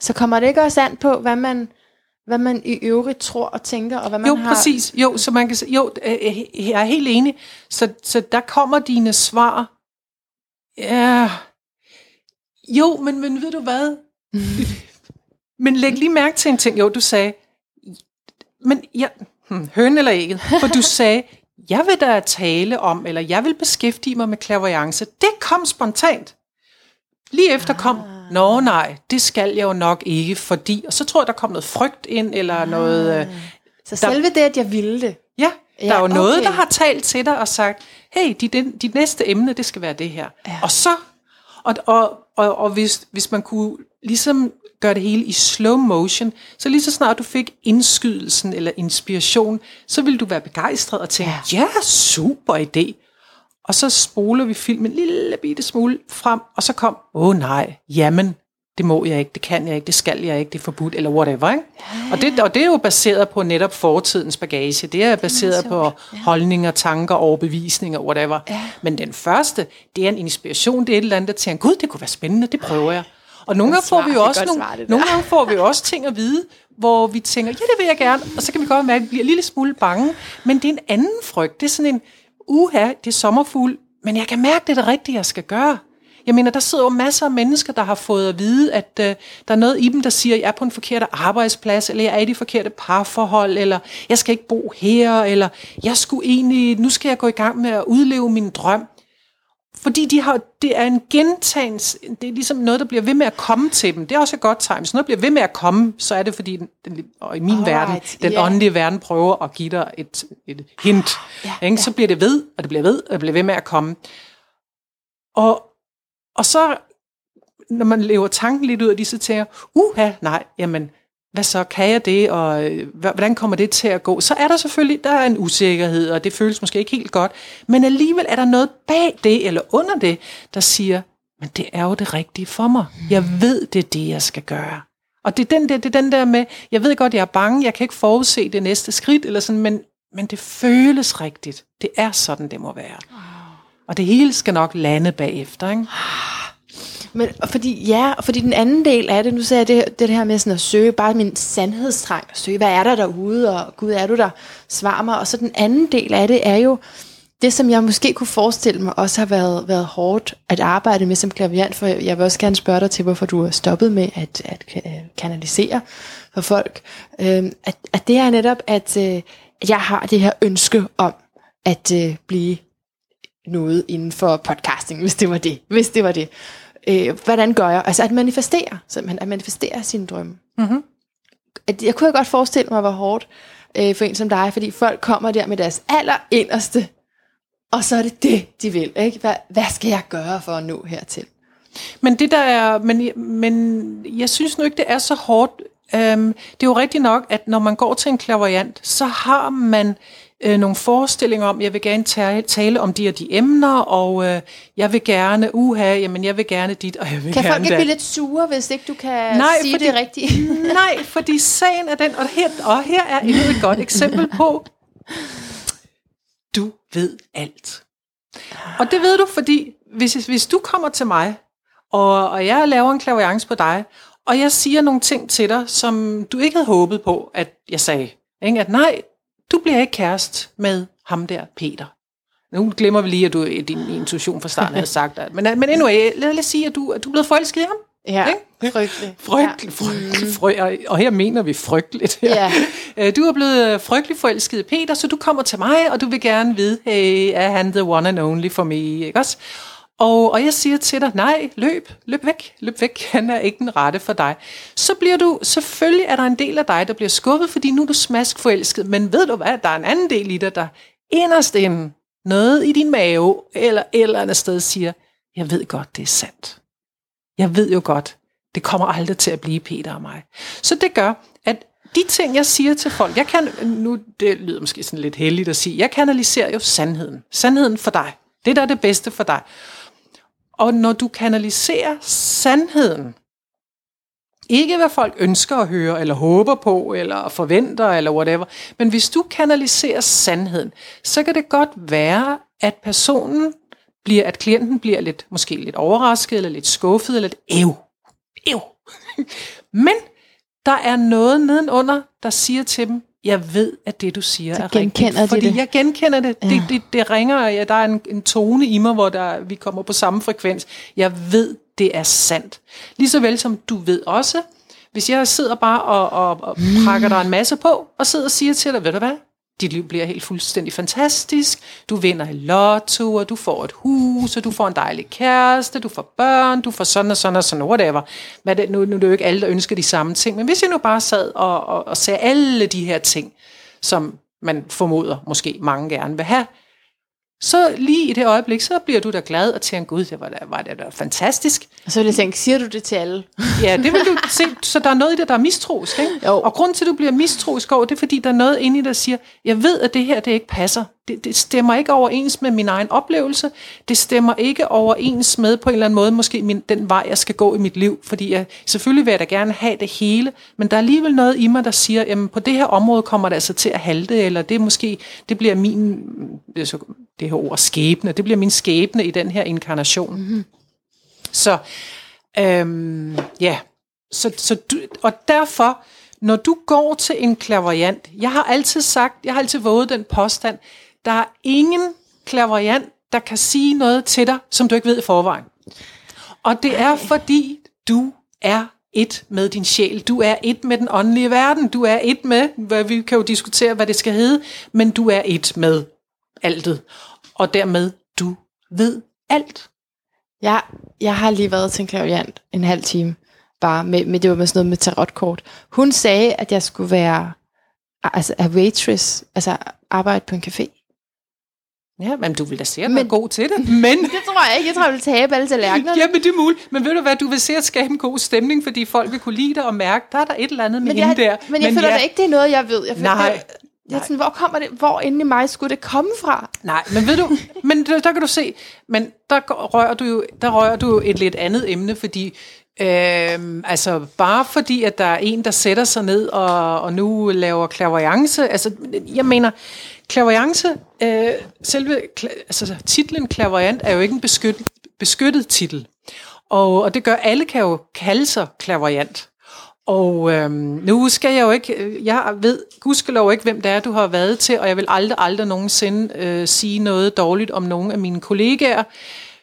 Så kommer det ikke også an på, hvad man, hvad man i øvrigt tror og tænker, og hvad man jo, har... præcis. Jo, så man kan jo, øh, øh, jeg er helt enig. Så, så der kommer dine svar. Ja. Jo, men, men ved du hvad? men læg lige mærke til en ting. Jo, du sagde, men jeg, hmm, høn eller ikke, for du sagde, jeg vil da tale om, eller jeg vil beskæftige mig med klaverjance. Det kom spontant. Lige efter kom, Ah. nå nej, det skal jeg jo nok ikke, fordi, og så tror jeg, der kom noget frygt ind, eller Ah. noget, øh, Så selve det, at jeg ville det. ja, der Ja, er jo noget, okay. der har talt til dig og sagt, hey, dit, dit næste emne, det skal være det her. Ja. Og så, og, og, og, og hvis, hvis man kunne ligesom gøre det hele i slow motion, så lige så snart du fik indskydelsen eller inspiration, så ville du være begejstret og tænke, ja, ja super idé. Og så spoler vi filmen en lille bitte smule frem, og så kom, åh oh, nej, jamen, det må jeg ikke, det kan jeg ikke, det skal jeg ikke, det er forbudt, eller whatever. Ikke? Og, det, og det er jo baseret på netop fortidens bagage. Det er baseret på holdninger, tanker, overbevisninger, whatever. Men den første, det er en inspiration, det er et eller andet, der tænker, gud, det kunne være spændende, det prøver jeg. Og nogle gange får vi jo også nogle, svar, det der. nogle gange får vi også ting at vide, hvor vi tænker, ja, det vil jeg gerne, og så kan vi godt mærke, at vi bliver en lille smule bange. Men det er en anden frygt. Det er sådan en, uha, det er sommerfugl, men jeg kan mærke, det er det rigtige, jeg skal gøre. Jeg mener, der sidder jo masser af mennesker, der har fået at vide, at øh, der er noget i dem, der siger, at jeg er på en forkert arbejdsplads, eller jeg er i de forkerte parforhold, eller jeg skal ikke bo her, eller jeg skulle egentlig, nu skal jeg gå i gang med at udleve min drøm. Fordi de har, det er en gentagelse, det er ligesom noget, der bliver ved med at komme til dem. Det er også et godt tegn. Hvis noget bliver ved med at komme, så er det fordi, den, den, og i min Alright, verden, den ja. åndelige verden prøver at give dig et, et hint. Ja, ikke? Så bliver det ved, og det bliver ved, og det bliver ved med at komme. Og, og så, når man lever tanken lidt ud af de, så tænker uha, nej, jamen, hvad så, kan jeg det, og øh, hvordan kommer det til at gå? Så er der selvfølgelig, der er en usikkerhed, og det føles måske ikke helt godt, men alligevel er der noget bag det, eller under det, der siger, men det er jo det rigtige for mig. Jeg ved, det er det, jeg skal gøre. Og det er den der, det er den der med, jeg ved godt, jeg er bange, jeg kan ikke forudse det næste skridt, eller sådan, men, men det føles rigtigt. Det er sådan, det må være. Og det hele skal nok lande bagefter, ikke? Men fordi, ja, og fordi den anden del af det, nu sagde jeg det, det her med sådan at søge, bare min sandhedstrang, at søge, hvad er der derude, og Gud, er du der, svar mig. Og så den anden del af det er jo, det som jeg måske kunne forestille mig også har været, været hårdt at arbejde med som klaviant, for jeg vil også gerne spørge dig til, hvorfor du har stoppet med at, at øh, kanalisere for folk, øh, at, at det er netop, at, øh, jeg har det her ønske om at øh, blive noget inden for podcast podcasting, hvis det var det. Hvis det var det. Øh, hvordan gør jeg? Altså at manifestere, simpelthen, at manifestere sine drømme. Mhm. At, jeg kunne godt forestille mig, hvor hårdt øh, for en som dig, fordi folk kommer der med deres allerinderste, og så er det det, de vil. Ikke? Hvad, hvad skal jeg gøre for at nå hertil? Men det der er, men, men jeg synes nu ikke, det er så hårdt. Øhm, det er jo rigtigt nok, at når man går til en klaverjant, så har man øh, nogle forestillinger om, jeg vil gerne tale, tale om de og de emner, og øh, jeg vil gerne, uha, jamen jeg vil gerne dit, og jeg vil Kan gerne folk ikke blive lidt sure, hvis ikke du kan Nej, sige fordi- det rigtigt? Nej, fordi sagen er den, og her, og her er endnu et godt eksempel på, du ved alt. Og det ved du, fordi hvis, hvis du kommer til mig, og, og jeg laver en klaviance på dig, og jeg siger nogle ting til dig, som du ikke havde håbet på, at jeg sagde. Ikke? At nej, du bliver ikke kæreste med ham der, Peter. Nu glemmer vi lige, at du i din intuition fra starten havde sagt det. Men, men anyway, lad, os sige, at du, at du er blevet forelsket i ham. ja, Ikke? frygteligt. Frygtelig, frygtelig, frygtelig, og her mener vi frygteligt. Her. Ja. Øh, Du er blevet øh, frygtelig forelsket i Peter, så du kommer til mig, og du vil gerne vide, hey, er han the one and only for me, ikke også? Og, og jeg siger til dig, nej, løb, løb væk, løb væk, han er ikke den rette for dig. Så bliver du, selvfølgelig er der en del af dig, der bliver skuffet, fordi nu er du smask forelsket, men ved du hvad, der er en anden del i dig, der inderst inden noget i din mave, eller et eller andet sted siger, jeg ved godt, det er sandt. Jeg ved jo godt, det kommer aldrig til at blive Peter og mig. Så det gør, at de ting, jeg siger til folk, jeg kan, nu det lyder måske sådan lidt heldigt at sige, jeg kanaliserer jo sandheden. Sandheden for dig. Det, der er det bedste for dig. Og når du kanaliserer sandheden, ikke hvad folk ønsker at høre, eller håber på, eller forventer, eller whatever, men hvis du kanaliserer sandheden, så kan det godt være, at personen bliver, at klienten bliver lidt, måske lidt overrasket, eller lidt skuffet, eller lidt ev. Ev. Men der er noget nedenunder, der siger til dem, jeg ved, at det du siger Så er genkender de rigtigt. Fordi det. jeg genkender det. Ja. Det, det, det ringer, ja, der er en, en tone i mig, hvor der, vi kommer på samme frekvens. Jeg ved, det er sandt. Ligeså vel som du ved også, hvis jeg sidder bare og, og, og prakker dig en masse på, og sidder og siger til dig, ved du hvad, dit liv bliver helt fuldstændig fantastisk, du vinder i lotto, og du får et hus, og du får en dejlig kæreste, du får børn, du får sådan og sådan og sådan, whatever. Men det, nu, nu er det jo ikke alle, der ønsker de samme ting, men hvis jeg nu bare sad og, og, og ser alle de her ting, som man formoder måske mange gerne vil have, så lige i det øjeblik, så bliver du da glad og tænker, gud, det var da, var det da fantastisk. Og så vil jeg tænke, siger du det til alle? Ja, det vil du se. Så der er noget i det, der er mistroisk. Ikke? Jo. Og grunden til, at du bliver mistroisk over, det er, fordi der er noget inde i dig, der siger, jeg ved, at det her, det ikke passer. Det, det stemmer ikke overens med min egen oplevelse. Det stemmer ikke overens med på en eller anden måde, måske min, den vej, jeg skal gå i mit liv. Fordi jeg, selvfølgelig vil jeg da gerne have det hele, men der er alligevel noget i mig, der siger, jamen på det her område kommer det altså til at halte, eller det måske, det bliver min, det, så, det her ord skæbne, det bliver min skæbne i den her inkarnation. Mm-hmm. Så, øhm, ja, så, så du, og derfor, når du går til en klaverjant, jeg har altid sagt, jeg har altid våget den påstand, der er ingen klaverjant, der kan sige noget til dig, som du ikke ved i forvejen. Og det er fordi, du er et med din sjæl. Du er et med den åndelige verden. Du er et med, hvad vi kan jo diskutere, hvad det skal hedde, men du er et med altet. Og dermed, du ved alt. Jeg, jeg har lige været til en klaviant en halv time, bare med, med det var med sådan noget med tarotkort. Hun sagde, at jeg skulle være altså a waitress, altså arbejde på en café. Ja, men du vil da sikkert Men- være god til det. Men, Det tror jeg ikke. Jeg tror, jeg vil tabe alle tallerkenerne. ja, men det er muligt. Men ved du hvad, du vil sikkert skabe en god stemning, fordi folk vil kunne lide dig og mærke, der er der et eller andet med men hende jeg, der. men jeg føler ja, da ikke, det er noget, jeg ved. Jeg føler, Nej. Jeg, jeg er sådan, hvor kommer det, hvor inde i mig skulle det komme fra? Nej, men ved du, men der, der kan du se, men der rører du jo, der rører du jo et lidt andet emne, fordi Øhm, altså bare fordi, at der er en, der sætter sig ned og, og nu laver clairvoyance, altså jeg mener, clairvoyance, øh, selve altså, titlen clairvoyant er jo ikke en beskyttet, beskyttet titel, og, og det gør, alle kan jo kalde sig clairvoyant. Og øhm, nu skal jeg jo ikke, jeg ved gudskelov ikke, hvem det er, du har været til, og jeg vil aldrig, aldrig nogensinde øh, sige noget dårligt om nogen af mine kollegaer.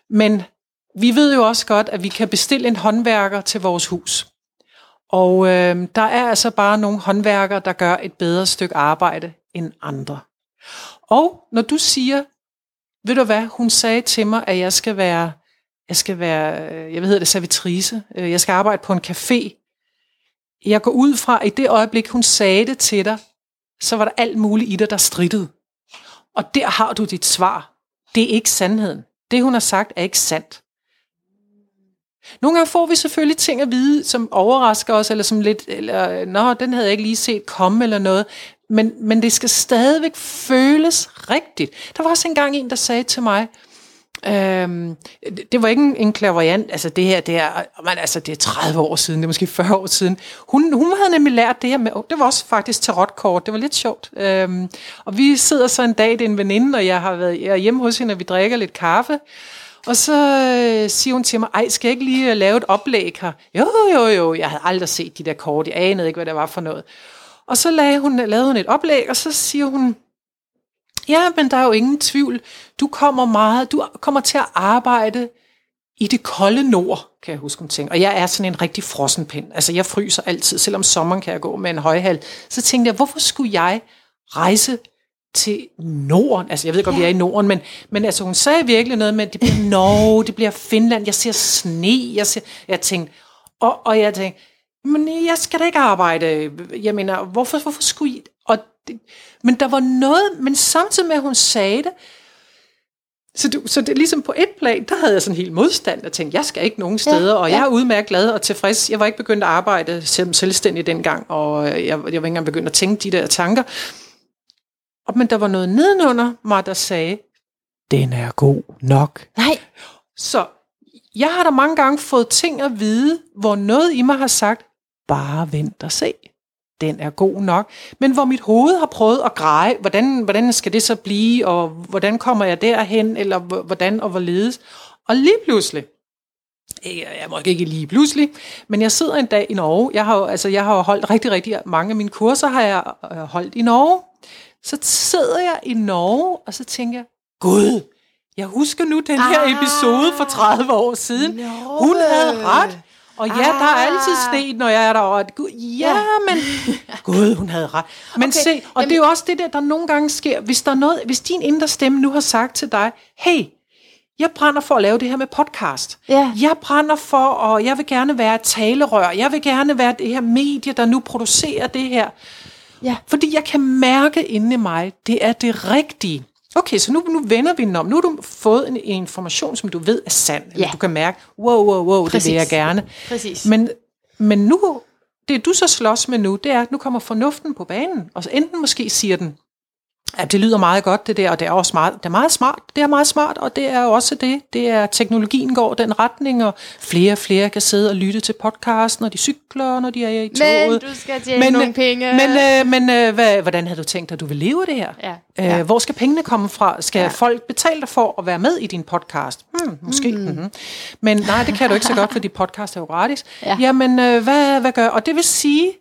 Men vi ved jo også godt, at vi kan bestille en håndværker til vores hus. Og øh, der er altså bare nogle håndværkere, der gør et bedre stykke arbejde end andre. Og når du siger, ved du hvad, hun sagde til mig, at jeg skal være, jeg skal være, øh, jeg ved det, servitrice, øh, jeg skal arbejde på en café. Jeg går ud fra, at i det øjeblik, hun sagde det til dig, så var der alt muligt i dig, der strittede. Og der har du dit svar. Det er ikke sandheden. Det, hun har sagt, er ikke sandt. Nogle gange får vi selvfølgelig ting at vide, som overrasker os, eller som lidt, eller, nå, den havde jeg ikke lige set komme, eller noget. Men, men det skal stadigvæk føles rigtigt. Der var også engang en, der sagde til mig, Øhm, det- det var ikke en, en klaveriant, altså det her, det er, man, altså det er 30 år siden, det er måske 40 år siden. Hun, hun havde nemlig lært det her med, det var også faktisk tarotkort, det var lidt sjovt. Øhm, og vi sidder så en dag, det er en veninde, og jeg har været jeg er hjemme hos hende, og vi drikker lidt kaffe. Og så øh, siger hun til mig, ej, skal jeg ikke lige øh, lave et oplæg her? Jo, jo, jo, jeg havde aldrig set de der kort, jeg anede ikke, hvad det var for noget. Og så lagde hun, lavede hun et oplæg, og så siger hun, Ja, men der er jo ingen tvivl. Du kommer meget, du kommer til at arbejde i det kolde nord, kan jeg huske, hun tænkte. Og jeg er sådan en rigtig frossenpind. Altså, jeg fryser altid, selvom sommeren kan jeg gå med en højhal. Så tænkte jeg, hvorfor skulle jeg rejse til Norden? Altså, jeg ved godt, ja. vi er i Norden, men, men altså, hun sagde virkelig noget med, at det bliver Norge, det bliver Finland, jeg ser sne, jeg, ser, jeg tænkte, og, og jeg tænkte, men jeg skal da ikke arbejde. Jeg mener, hvorfor, hvorfor skulle I? Og det, men der var noget, men samtidig med, at hun sagde det, så, du, så det ligesom på et plan, der havde jeg sådan helt modstand og tænkte, jeg skal ikke nogen steder, ja, og jeg er udmærket glad og tilfreds. Jeg var ikke begyndt at arbejde som selvstændig dengang, og jeg, jeg var ikke engang begyndt at tænke de der tanker. Og, men der var noget nedenunder mig, der sagde, den er god nok. Nej, Så jeg har da mange gange fået ting at vide, hvor noget i mig har sagt, bare vent og se. Den er god nok. Men hvor mit hoved har prøvet at greje, hvordan, hvordan skal det så blive, og hvordan kommer jeg derhen, eller hvordan og hvorledes. Og lige pludselig, Jeg må ikke lige pludselig, men jeg sidder en dag i Norge. Jeg har, jo, altså, jeg har jo holdt rigtig, rigtig mange af mine kurser, har jeg øh, holdt i Norge. Så sidder jeg i Norge, og så tænker jeg, Gud, jeg husker nu den her Ah. episode for 30 år siden. Hun havde ret. Og ja, der er altid Ah. sne, når jeg er derovre. Gud, ja, men Gud, hun havde ret. Men Okay, se, og jamen- det er jo også det der, der nogle gange sker. Hvis, der er noget, hvis din indre stemme nu har sagt til dig, hey, jeg brænder for at lave det her med podcast. Ja. Jeg brænder for, og jeg vil gerne være talerør. Jeg vil gerne være det her medie, der nu producerer det her. Ja. Fordi jeg kan mærke inde i mig, det er det rigtige. Okay, så nu, nu vender vi den om. Nu har du fået en, en information, som du ved er sand. Eller Ja. du kan mærke, wow, wow, wow, det vil Præcis. jeg gerne. Præcis. Men, men nu, det du så slås med nu, det er, at nu kommer fornuften på banen. Og så enten måske siger den, at det lyder meget godt det der, og det er også meget, det er meget smart, det er meget smart, og det er også det, det er, teknologien går den retning, og flere og flere kan sidde og lytte til podcast, når de cykler, når de er i toget. Men du skal tjene nogle penge. Men, øh, men øh, hvad, hvordan havde du tænkt dig, at du vil leve det her? Ja, Øh, ja. hvor skal pengene komme fra? Skal Ja. ja. folk betale dig for at være med i din podcast? Hmm, måske. Mm. Mm-hmm. Men nej, det kan du ikke så godt, fordi podcast er jo gratis. Ja. Jamen, øh, hvad, hvad gør? Og det vil sige,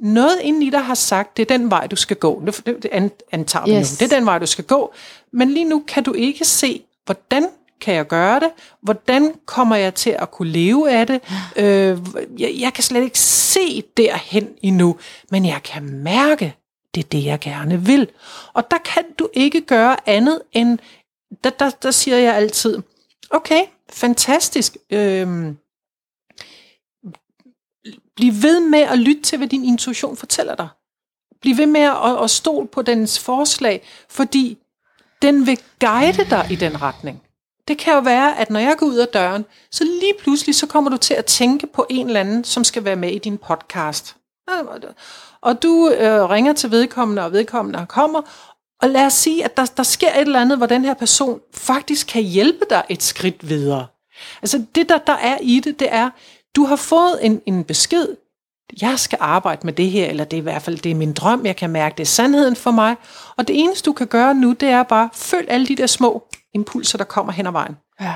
noget inden i dig har sagt, det er den vej, du skal gå. Det, det, det an- antager Yes. nu. Det er den vej, du skal gå. Men lige nu kan du ikke se, hvordan kan jeg gøre det? Hvordan kommer jeg til at kunne leve af det? Øh, jeg, jeg kan slet ikke se derhen endnu, men jeg kan mærke, det er det, jeg gerne vil. Og der kan du ikke gøre andet end, der, der, der siger jeg altid, okay, fantastisk. Øhm, bliv ved med at lytte til, hvad din intuition fortæller dig. Bliv ved med at, at stole på dens forslag, fordi den vil guide dig i den retning. Det kan jo være, at når jeg går ud af døren, så lige pludselig så kommer du til at tænke på en eller anden, som skal være med i din podcast. Og du øh, ringer til vedkommende, og vedkommende kommer, og lad os sige, at der, der sker et eller andet, hvor den her person faktisk kan hjælpe dig et skridt videre. Altså det, der, der er i det, det er, du har fået en, en besked, jeg skal arbejde med det her, eller det er i hvert fald det er min drøm, jeg kan mærke, det er sandheden for mig. Og det eneste, du kan gøre nu, det er bare, følg alle de der små impulser, der kommer hen ad vejen. Ja.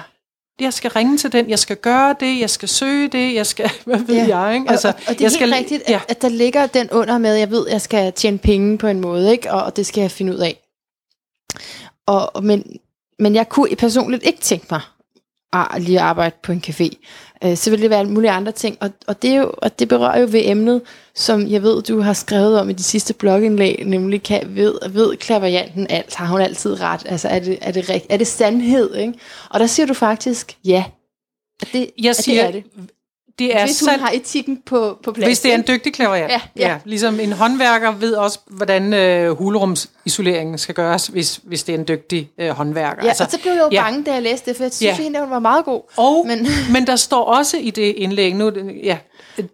Jeg skal ringe til den, jeg skal gøre det, jeg skal søge det, jeg skal, hvad ved Ja. jeg, ikke? Altså, og, og, og det er jeg helt skal, rigtigt, at, Ja, at der ligger den under med, jeg ved, at jeg skal tjene penge på en måde, ikke? Og, og det skal jeg finde ud af. Og, men, men jeg kunne personligt ikke tænke mig at lige at arbejde på en café. Øh, så vil det være alle mulige andre ting. Og, og, det er jo, og det berører jo ved emnet, som jeg ved, du har skrevet om i de sidste blogindlæg, nemlig kan, ved, ved klaverjanten alt? Har hun altid ret? Altså er det, er det, rigt, er det sandhed? Ikke? Og der siger du faktisk ja. At det, jeg at siger, det er det. Det er Hvis hun sand, har etikken på, på plads. hvis det er en dygtig klaverjant. Ja, ja. Ligesom en håndværker ved også, hvordan øh, hulrumsisoleringen skal gøres, hvis, hvis det er en dygtig øh, håndværker. Ja, altså, og så blev jeg jo ja. bange, da jeg læste det, for jeg synes Ja. ja. egentlig, hun var meget god. Og, Men- men, der står også i det indlæg, nu, ja,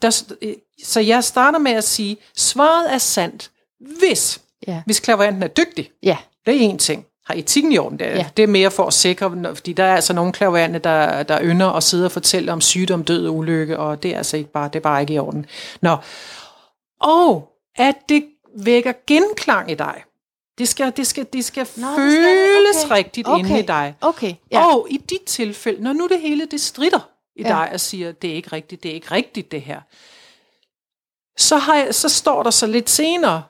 der, st- så jeg starter med at sige, svaret er sandt, hvis, Ja. hvis klaverjanten er dygtig. Ja, Det er en ting. Har etikken i orden? Det er, Ja. det er mere for at sikre, fordi der er altså nogle klaverante, der, der ynder at sidde og fortælle om sygdom, død og ulykke, og det er altså ikke bare, det er bare ikke i orden. Nå. Og at det vækker genklang i dig. Det skal, det skal, det skal Nå, Nå, det skal føles Okay. rigtigt Okay. inde i dig. okay. Ja. Og i dit tilfælde, når nu det hele det strider i ja. dig og siger, det er ikke rigtigt, det er ikke rigtigt det her, så, har jeg, så står der så lidt senere,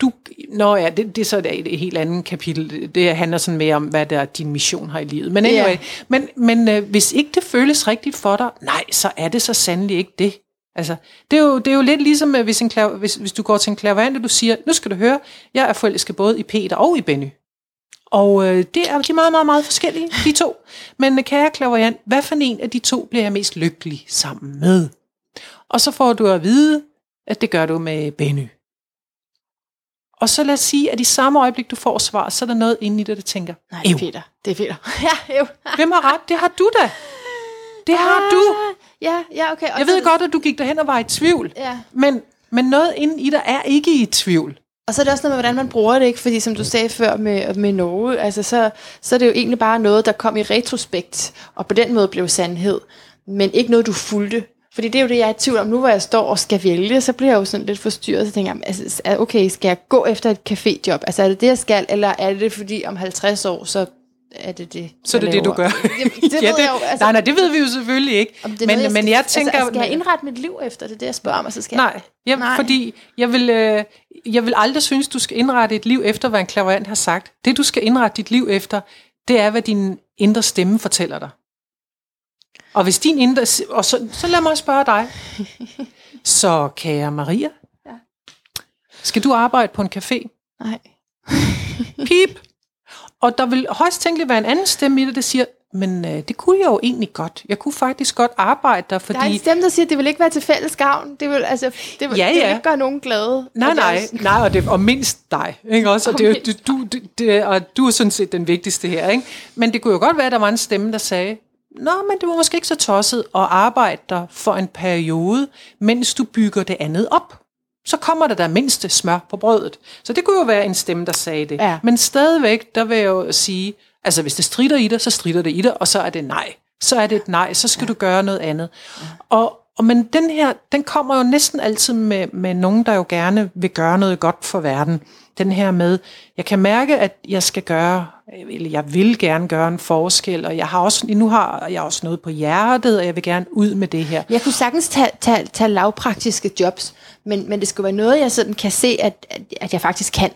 du, nå ja, det, det er så et, et helt andet kapitel. Det handler sådan mere om, hvad der din mission har i livet. Men anyway, Ja. men, men øh, hvis ikke det føles rigtigt for dig, nej, så er det så sandelig ikke det. Altså, det er jo, det er jo lidt ligesom, øh, hvis, en klav, hvis, hvis du går til en klaverant, og du siger, nu skal du høre, jeg er forelsket både i Peter og i Benny. Og øh, det er de er meget, meget, meget forskellige, de to. Men øh, kære klaverant, hvad for en af de to bliver jeg mest lykkelig sammen med? Og så får du at vide, at det gør du med Benny. Og så lad os sige, at i samme øjeblik, du får svar, så er der noget inde i dig, der tænker, Nej, det er "Ew, Peter. Det er Peter. ja, jo. hvem har ret? Det har du da. Det har du. Ja, ja, okay. Og Jeg ved godt, at du gik derhen og var i tvivl. Ja. Men, men noget inde i dig er ikke i tvivl. Og så er det også noget med, hvordan man bruger det, ikke? Fordi som du sagde før med, med Norge, altså så, så er det jo egentlig bare noget, der kom i retrospekt, og på den måde blev sandhed, men ikke noget, du fulgte. Fordi det er jo det, jeg er i tvivl om. Nu hvor jeg står og skal vælge, så bliver jeg jo sådan lidt forstyrret. Så tænker jeg, altså, er- okay, skal jeg gå efter et caféjob? Altså er det det, jeg skal? Eller er det fordi om 50 år, så er det det, Så er det jeg det, du gør. Det, det ja, ved jeg jo. Altså, nej, nej, det ved vi jo selvfølgelig ikke. om det er men, noget, men skal, jeg tænker... Altså, skal jeg indrette mit liv efter det, er det jeg spørger om, og så skal jeg... Nej, ja, Nej. fordi jeg vil, øh, jeg vil aldrig synes, du skal indrette et liv efter, hvad en klaverant har sagt. Det, du skal indrette dit liv efter, det er, hvad din indre stemme fortæller dig. Og hvis din indre... Og så, så lad mig spørge dig. Så, kære Maria, Ja. skal du arbejde på en café? Nej. Pip! Og der vil højst tænkeligt være en anden stemme i det, der siger, men øh, det kunne jeg jo egentlig godt. Jeg kunne faktisk godt arbejde der, fordi... Der er en stemme, der siger, at det vil ikke være til fælles gavn. Det vil, altså, det vil, Ja, det vil ja. ikke gøre nogen glade. Nej, nej, også- nej, og, det, og mindst dig, ikke også? Og, Og det, du, du, det, og du er sådan set den vigtigste her, ikke? Men det kunne jo godt være, at der var en stemme, der sagde, Nå, men det var måske ikke så tosset at arbejde der for en periode, mens du bygger det andet op. Så kommer der der mindste smør på brødet. Så det kunne jo være en stemme, der sagde det. Ja. Men stadigvæk, der vil jeg jo sige, altså hvis det strider i dig, så strider det i dig, og så er det nej. Så er det et nej, så skal ja. du gøre noget andet. Og, og men den her, den kommer jo næsten altid med, med nogen, der jo gerne vil gøre noget godt for verden. Den her med, jeg kan mærke, at jeg skal gøre, eller jeg vil gerne gøre en forskel, og jeg har også, nu har jeg også noget på hjertet, og jeg vil gerne ud med det her. Jeg kunne sagtens tage, tage, tage lavpraktiske jobs, men, men det skulle være noget, jeg sådan kan se, at, at, at jeg faktisk kan.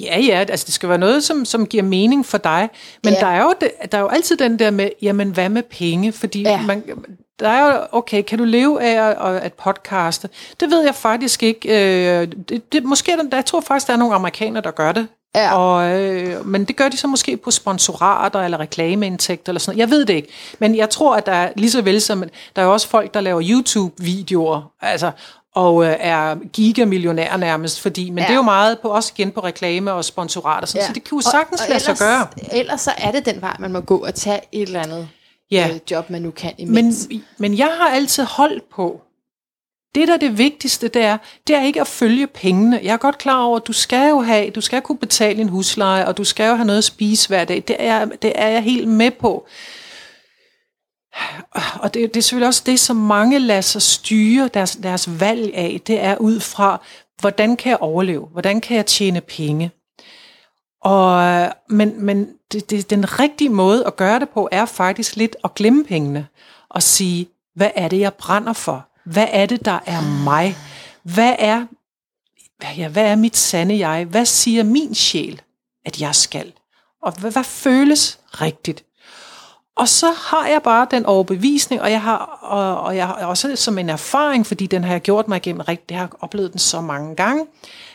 Ja, ja, altså det skal være noget, som, som giver mening for dig. Men Ja. der, er jo der er jo altid den der med, jamen hvad med penge? Fordi Ja. man, der er okay, kan du leve af at, at podcaste? Det ved jeg faktisk ikke. Øh, det, det, måske er der, jeg tror faktisk, der er nogle amerikanere, der gør det. Ja. Og, øh, men det gør de så måske på sponsorater eller reklameindtægter eller sådan noget. Jeg ved det ikke. Men jeg tror, at der er lige så vel som, der er også folk, der laver YouTube-videoer, altså, og øh, er gigamillionærer nærmest, fordi, men ja. Det er jo meget på, også igen på reklame og sponsorater, sådan, ja. så det kan jo sagtens lade sig ellers, gøre. Ellers så er det den vej, man må gå og tage et eller andet Ja. øh, job, man nu kan Men, imens. men jeg har altid holdt på, det der er det vigtigste, det er, det er ikke at følge pengene. Jeg er godt klar over, at du skal jo have, du skal kunne betale en husleje, og du skal jo have noget at spise hver dag. Det er, det er jeg helt med på. Og det, det er selvfølgelig også det, som mange lader sig styre deres, deres valg af. Det er ud fra, hvordan kan jeg overleve? Hvordan kan jeg tjene penge? Og, men men det, det, den rigtige måde at gøre det på, er faktisk lidt at glemme pengene. Og sige, hvad er det, jeg brænder for? Hvad er det, der er mig? Hvad er, ja, hvad er mit sande jeg? Hvad siger min sjæl, at jeg skal? Og hvad, hvad føles rigtigt? Og så har jeg bare den overbevisning, og jeg har, og, og jeg har også som en erfaring, fordi den har jeg gjort mig igennem rigtigt, jeg har oplevet den så mange gange,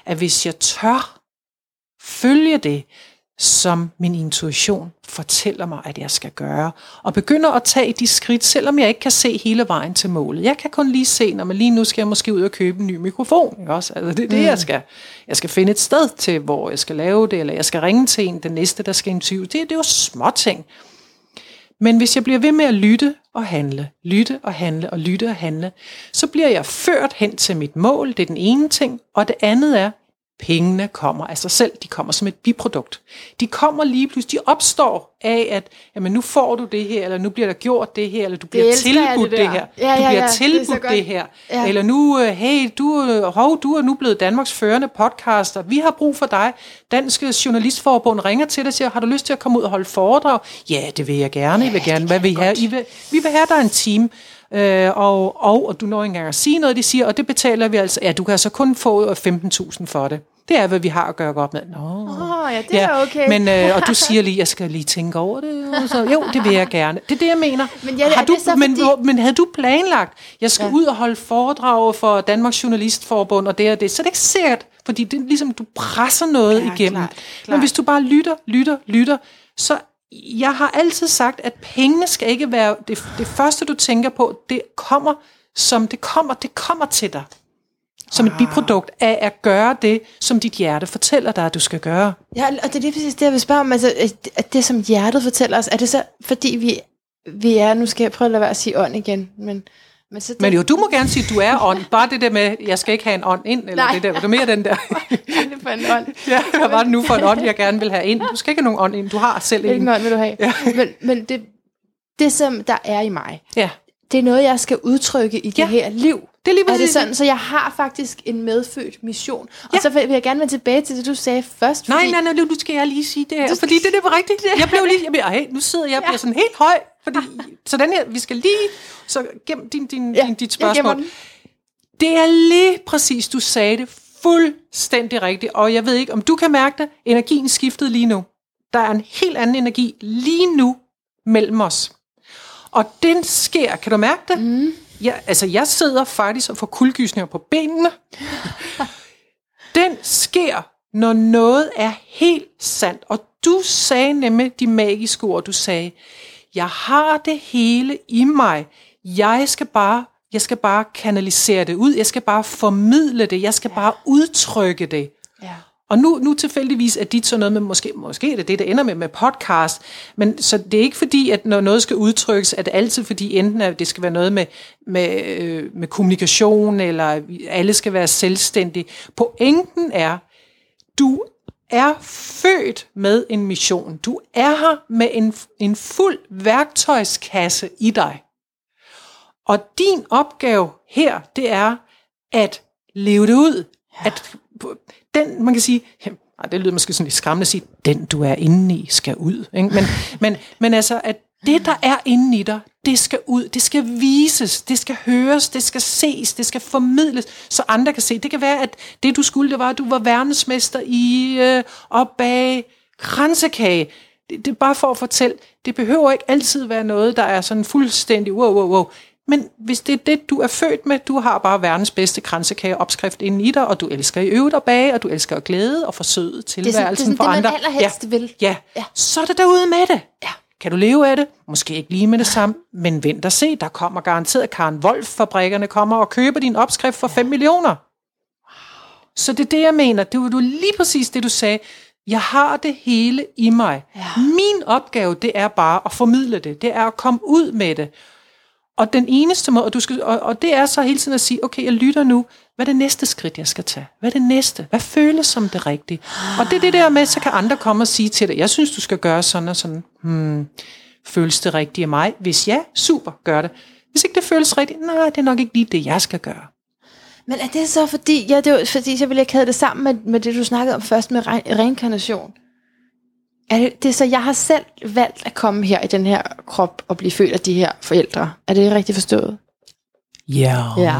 at hvis jeg tør følge det, som min intuition fortæller mig, at jeg skal gøre, og begynder at tage de skridt, selvom jeg ikke kan se hele vejen til målet. Jeg kan kun lige se, når man lige nu skal jeg måske ud og købe en ny mikrofon. Ikke også? Altså, det er det, mm. jeg skal. Jeg skal finde et sted til, hvor jeg skal lave det, eller jeg skal ringe til en, den næste, der skal interviewe. Det, det er jo små ting. Men hvis jeg bliver ved med at lytte og handle, lytte og handle og lytte og handle, så bliver jeg ført hen til mit mål. Det er den ene ting. Og det andet er, pengene kommer af sig selv. De kommer som et biprodukt. De kommer lige pludselig. De opstår af, at jamen, nu får du det her, eller nu bliver der gjort det her, eller du bliver tilbudt det det, her. Ja, du ja, bliver ja, det tilbudt godt. det her. Ja. Eller nu, øh, hey, du, øh, hov, du er nu blevet Danmarks førende podcaster. Vi har brug for dig. Dansk Journalistforbund ringer til dig og siger, har du lyst til at komme ud og holde foredrag? Ja, det vil jeg gerne. Jeg vil gerne. Hvad vil I have? I vil, vi vil have dig en time. Øh, og, og, og du når ikke engang at sige noget, de siger, og det betaler vi altså. Ja, du kan altså kun få øh, 15.000 for det. Det er, hvad vi har at gøre godt med. Nå. Åh, ja, det er okay. Men, øh, og du siger lige, jeg skal lige tænke over det. Og så, jo, det vil jeg gerne. Det er det, jeg mener. Men ja, har er du, så men, fordi- men havde du planlagt, jeg skal ja. Ja. ud og holde foredrag for Danmarks Journalistforbund og det og det, så er det ikke sikkert, fordi det er ligesom, du presser noget Ja, igennem. klart, Men klart. hvis du bare lytter, lytter, lytter, så jeg har altid sagt, at pengene skal ikke være det, det første, du tænker på. Det kommer, som det kommer, det kommer til dig. Som et biprodukt af at gøre det, som dit hjerte fortæller dig, at du skal gøre. Ja, og det er lige præcis det, jeg vil spørge om. Altså, at- at det, som hjertet fortæller os, er det så, fordi vi, vi er, nu skal jeg prøve at lade være at sige ånd igen, men, men så det, Men jo, du må gerne sige, at du er ånd. Bare det der med, jeg skal ikke have en ånd ind, eller Nej. det der. Det mere den der? Hvad for en ånd? ja, hvad var det nu for en ånd, jeg gerne vil have ind? Du skal ikke have nogen ånd ind, du har selv Hvilken en. ånd vil du have? Ja. Men, men det, det, som der er i mig, Ja, det er noget, jeg skal udtrykke i det Ja. her liv. Det er lige Er det sådan, så jeg har faktisk en medfødt mission? Og Ja. så vil jeg gerne vende tilbage til det, du sagde først. Nej, fordi- nej, nej, nu nu skal jeg lige sige det her, Du fordi det, det var rigtigt. Jeg blev lige, jeg bliver, ej, nu sidder jeg og bliver sådan helt høj, fordi, så den her, vi skal lige, så gem din, din, Ja, din, dit spørgsmål. Det er lige præcis, du sagde det fuldstændig rigtigt, og jeg ved ikke, om du kan mærke det, energien skiftede lige nu. Der er en helt anden energi lige nu mellem os. Og den sker, kan du mærke det? Mm. Ja, altså jeg sidder faktisk og får kuldegysninger på benene. Den sker, når noget er helt sandt. Og du sagde nemlig de magiske ord, du sagde, jeg har det hele i mig. Jeg skal bare, jeg skal bare kanalisere det ud. Jeg skal bare formidle det. Jeg skal bare udtrykke det. Ja. Og nu, nu tilfældigvis er dit så noget med, måske, måske er det det, der ender med, med podcast, men så det er ikke fordi, at når noget skal udtrykkes, at det altid fordi enten at det skal være noget med, med, øh, med kommunikation, eller alle skal være selvstændige. Pointen er, du er født med en mission. Du er her med en, en fuld værktøjskasse i dig. Og din opgave her, det er at leve det ud. Ja. At den, man kan sige, det lyder måske sådan lidt skræmmende at sige, den du er inde i skal ud. Ikke? Men, men, men altså, at det der er inde i dig, det skal ud, det skal vises, det skal høres, det skal ses, det skal formidles, så andre kan se. Det kan være, at det du skulle, det var, at du var verdensmester i øh, at bage kransekage. Det, det er bare for at fortælle, det behøver ikke altid være noget, der er sådan fuldstændig wow, wow, wow. Men hvis det er det, du er født med, du har bare verdens bedste kransekageopskrift inde i dig, og du elsker i øvrigt at bage, og du elsker at glæde og forsøde tilværelsen sådan for det, man andre. allerhelst ja. vil. Ja. Ja. så er det derude med det. Ja. Kan du leve af det? Måske ikke lige med det samme, men vent og se, der kommer garanteret Karen Wolf-fabrikkerne kommer og køber din opskrift for 5 millioner. Så det er det, jeg mener. Det var du lige præcis det, du sagde. Jeg har det hele i mig. Ja. Min opgave, det er bare at formidle det. Det er at komme ud med det. Og den eneste måde, og, du skal, og, og det er så hele tiden at sige, okay, jeg lytter nu. Hvad er det næste skridt, jeg skal tage? Hvad er det næste? Hvad føles som det rigtige? Og det er det der med, så kan andre komme og sige til dig, jeg synes, du skal gøre sådan og sådan. Hmm, føles det rigtigt af mig? Hvis ja, super, gør det. Hvis ikke det føles rigtigt, nej, det er nok ikke lige det, jeg skal gøre. Men er det så fordi, ja, det var, fordi så ville jeg kæde det sammen med, med det, du snakkede om først med re- reinkarnation? Er det, det er så, jeg har selv valgt at komme her i den her krop og blive født af de her forældre. Er det rigtigt forstået? Ja. Ja.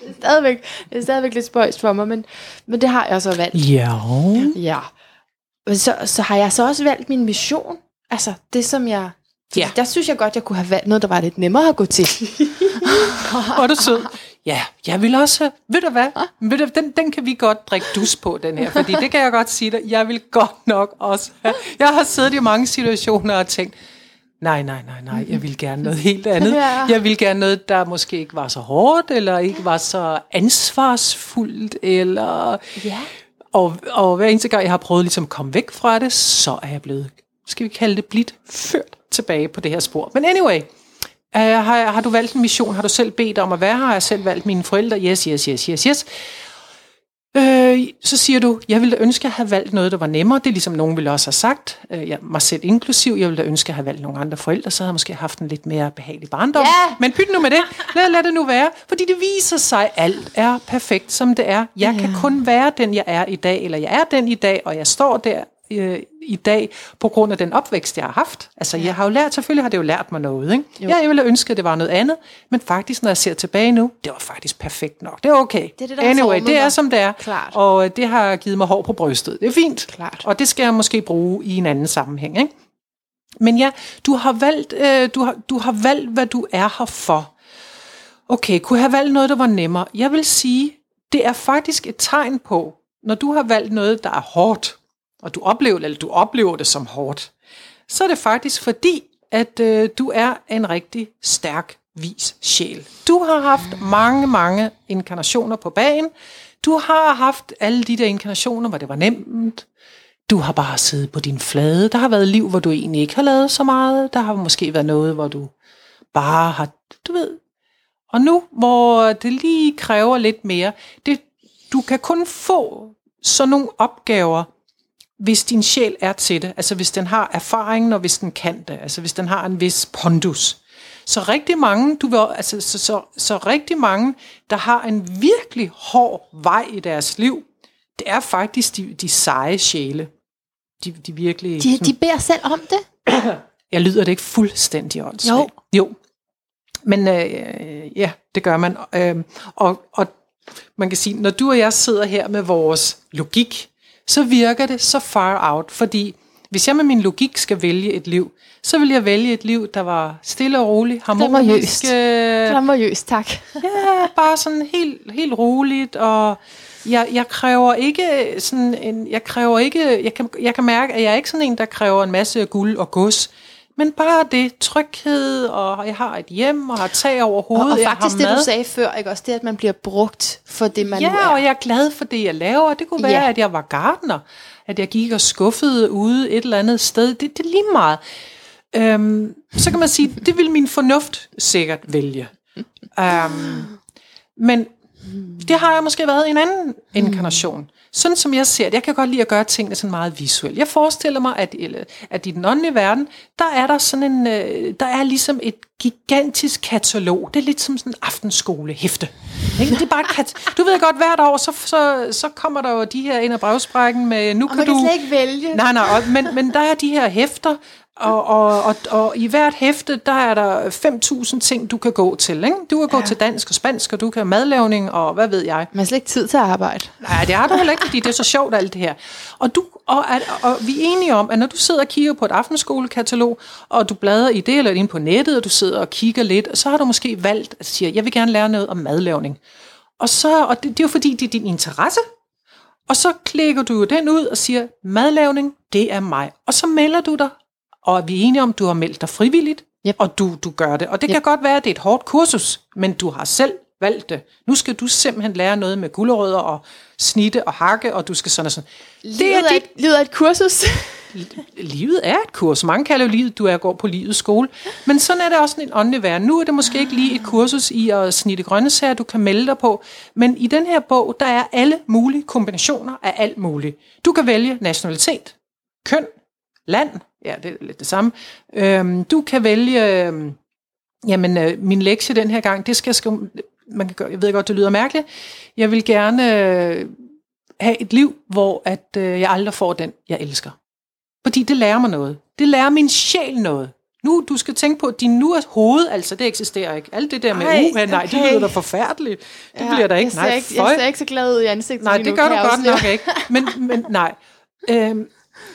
det, er stadigvæk, det er stadigvæk lidt spøjst for mig, men, men det har jeg så valgt. Ja. Ja. Men så, så har jeg så også valgt min mission. Altså det, som jeg... Ja. Der synes jeg godt, jeg kunne have valgt noget, der var lidt nemmere at gå til. Hvor er du sød. Ja, jeg vil også, ved du hvad, ved du, den, den kan vi godt drikke dus på, den her, fordi det kan jeg godt sige dig, jeg vil godt nok også have. Jeg har siddet i mange situationer og tænkt, nej, nej, nej, nej, jeg vil gerne noget helt andet. Ja. Jeg vil gerne noget, der måske ikke var så hårdt, eller ikke var så ansvarsfuldt, eller... Ja. Og, og hver eneste gang, jeg har prøvet ligesom at komme væk fra det, så er jeg blevet, skal vi kalde det, blidt ført tilbage på det her spor. Men anyway, uh, har, har du valgt en mission? Har du selv bedt om at være her? Har jeg selv valgt mine forældre? Yes, yes, yes, yes, yes. Øh, så siger du, jeg ville da ønske at have valgt noget, der var nemmere. Det er ligesom nogen ville også have sagt, øh, jeg, mig selv inklusiv. Jeg ville da ønske at have valgt nogle andre forældre, så havde jeg måske haft en lidt mere behagelig barndom. Ja. Men pyt nu med det. Lad, lad det nu være. Fordi det viser sig, at alt er perfekt, som det er. Jeg kan kun være den, jeg er i dag, eller jeg er den i dag, og jeg står der øh, i dag på grund af den opvækst, jeg har haft. Altså, jeg har jo lært, selvfølgelig har det jo lært mig noget. Ikke? Ja, jeg ville ønske, at det var noget andet, men faktisk, når jeg ser tilbage nu, det var faktisk perfekt nok. Det er okay. Det er det, der anyway, det er som det er. Klart. Og øh, det har givet mig hår på brystet. Det er fint. Klart. Og det skal jeg måske bruge i en anden sammenhæng. Ikke? Men ja, du har, valgt, øh, du, har, du har valgt, hvad du er her for. Okay, kunne jeg have valgt noget, der var nemmere? Jeg vil sige, det er faktisk et tegn på, når du har valgt noget, der er hårdt, og du oplever, eller du oplever det som hårdt, så er det faktisk fordi, at øh, du er en rigtig stærk, vis sjæl. Du har haft mange, mange inkarnationer på bagen. Du har haft alle de der inkarnationer, hvor det var nemt. Du har bare siddet på din flade. Der har været liv, hvor du egentlig ikke har lavet så meget. Der har måske været noget, hvor du bare har, du ved. Og nu, hvor det lige kræver lidt mere, det, du kan kun få sådan nogle opgaver, hvis din sjæl er til det, altså hvis den har erfaringen, og hvis den kan det, altså hvis den har en vis pondus. Så rigtig mange, du vil, altså, så, så, så rigtig mange, der har en virkelig hård vej i deres liv, det er faktisk de, de seje sjæle. De, de virkelig... De, de beder selv om det? Jeg lyder det ikke fuldstændig åndssvagt? Jo. Jo. Men øh, ja, det gør man. Øh, og, og man kan sige, når du og jeg sidder her med vores logik, så virker det så far out, fordi hvis jeg med min logik skal vælge et liv, så vil jeg vælge et liv, der var stille og roligt, harmonisk. Glamourøst, tak. ja, bare sådan helt, helt roligt, og jeg, jeg kræver ikke sådan en, jeg kræver ikke, jeg kan, jeg kan mærke, at jeg er ikke sådan en, der kræver en masse guld og gods, men bare det, tryghed, og jeg har et hjem, og har tag over hovedet, og, og faktisk det, mad. du sagde før, ikke også det, at man bliver brugt for det, man nu er. Ja, og jeg er glad for det, jeg laver. Det kunne være, Ja. at jeg var gartner, at jeg gik og skuffede ude et eller andet sted. Det, det er lige meget. Øhm, så kan man sige, det vil min fornuft sikkert vælge. Øhm, men det har jeg måske været i en anden inkarnation. Sådan som jeg ser det, jeg kan godt lide at gøre tingene sådan meget visuelt. Jeg forestiller mig, at, eller- at i den åndelige verden, der er der sådan en, øh, der er ligesom et gigantisk katalog. Det er lidt som sådan en aftenskolehæfte. Ikke? Det er bare kat- du ved godt, hvert år, så, så, så kommer der jo de her ind ad brevsprækken med, nu Og kan man du... kan slet ikke vælge. Nej, nej, og, men, men der er de her hæfter, og, og, og, og i hvert hæfte, der er der 5.000 ting, du kan gå til. Ikke? Du kan gå Ja. til dansk og spansk, og du kan madlavning, og hvad ved jeg. Man har slet ikke tid til at arbejde. Nej, det har du heller ikke, fordi det er så sjovt alt det her. Og, du, og, at, og vi er enige om, at når du sidder og kigger på et aftenskolekatalog, og du bladrer i det, eller ind på nettet, og du sidder og kigger lidt, så har du måske valgt at sige, jeg vil gerne lære noget om madlavning. Og, så, og det, det er jo fordi, det er din interesse. Og så klikker du den ud og siger, madlavning, det er mig. Og så melder du dig, og vi er enige om, at du har meldt dig frivilligt, Yep. og du, du gør det. Og det Yep. kan godt være, at det er et hårdt kursus, men du har selv valgt det. Nu skal du simpelthen lære noget med gulerødder og snitte og hakke, og du skal sådan og sådan. Det er, et, livet er et kursus. Livet er et kurs. Mange kalder jo livet, du er går på livets skole. Men sådan er det også en åndelig verden. Nu er det måske ikke lige et kursus i at snitte grøntsager, du kan melde dig på. Men i den her bog, der er alle mulige kombinationer af alt muligt. Du kan vælge nationalitet, køn, land, ja, det er lidt det samme. Øhm, du kan vælge, øhm, jamen, øh, min lektie den her gang, det skal jeg skrive, man kan gøre, jeg ved godt, det lyder mærkeligt. Jeg vil gerne øh, have et liv, hvor at, øh, jeg aldrig får den, jeg elsker. Fordi det lærer mig noget. Det lærer min sjæl noget. Nu, du skal tænke på, at din nu er hoved, altså det eksisterer ikke. Alt det der med, Ej, uha, nej, det lyder da forfærdeligt. Det bliver der ikke. Jeg Nej, ikke, føj. jeg ser ikke så glad ud i ansigtet Nej, det gør du godt nok ikke. Men, men nej. Øhm,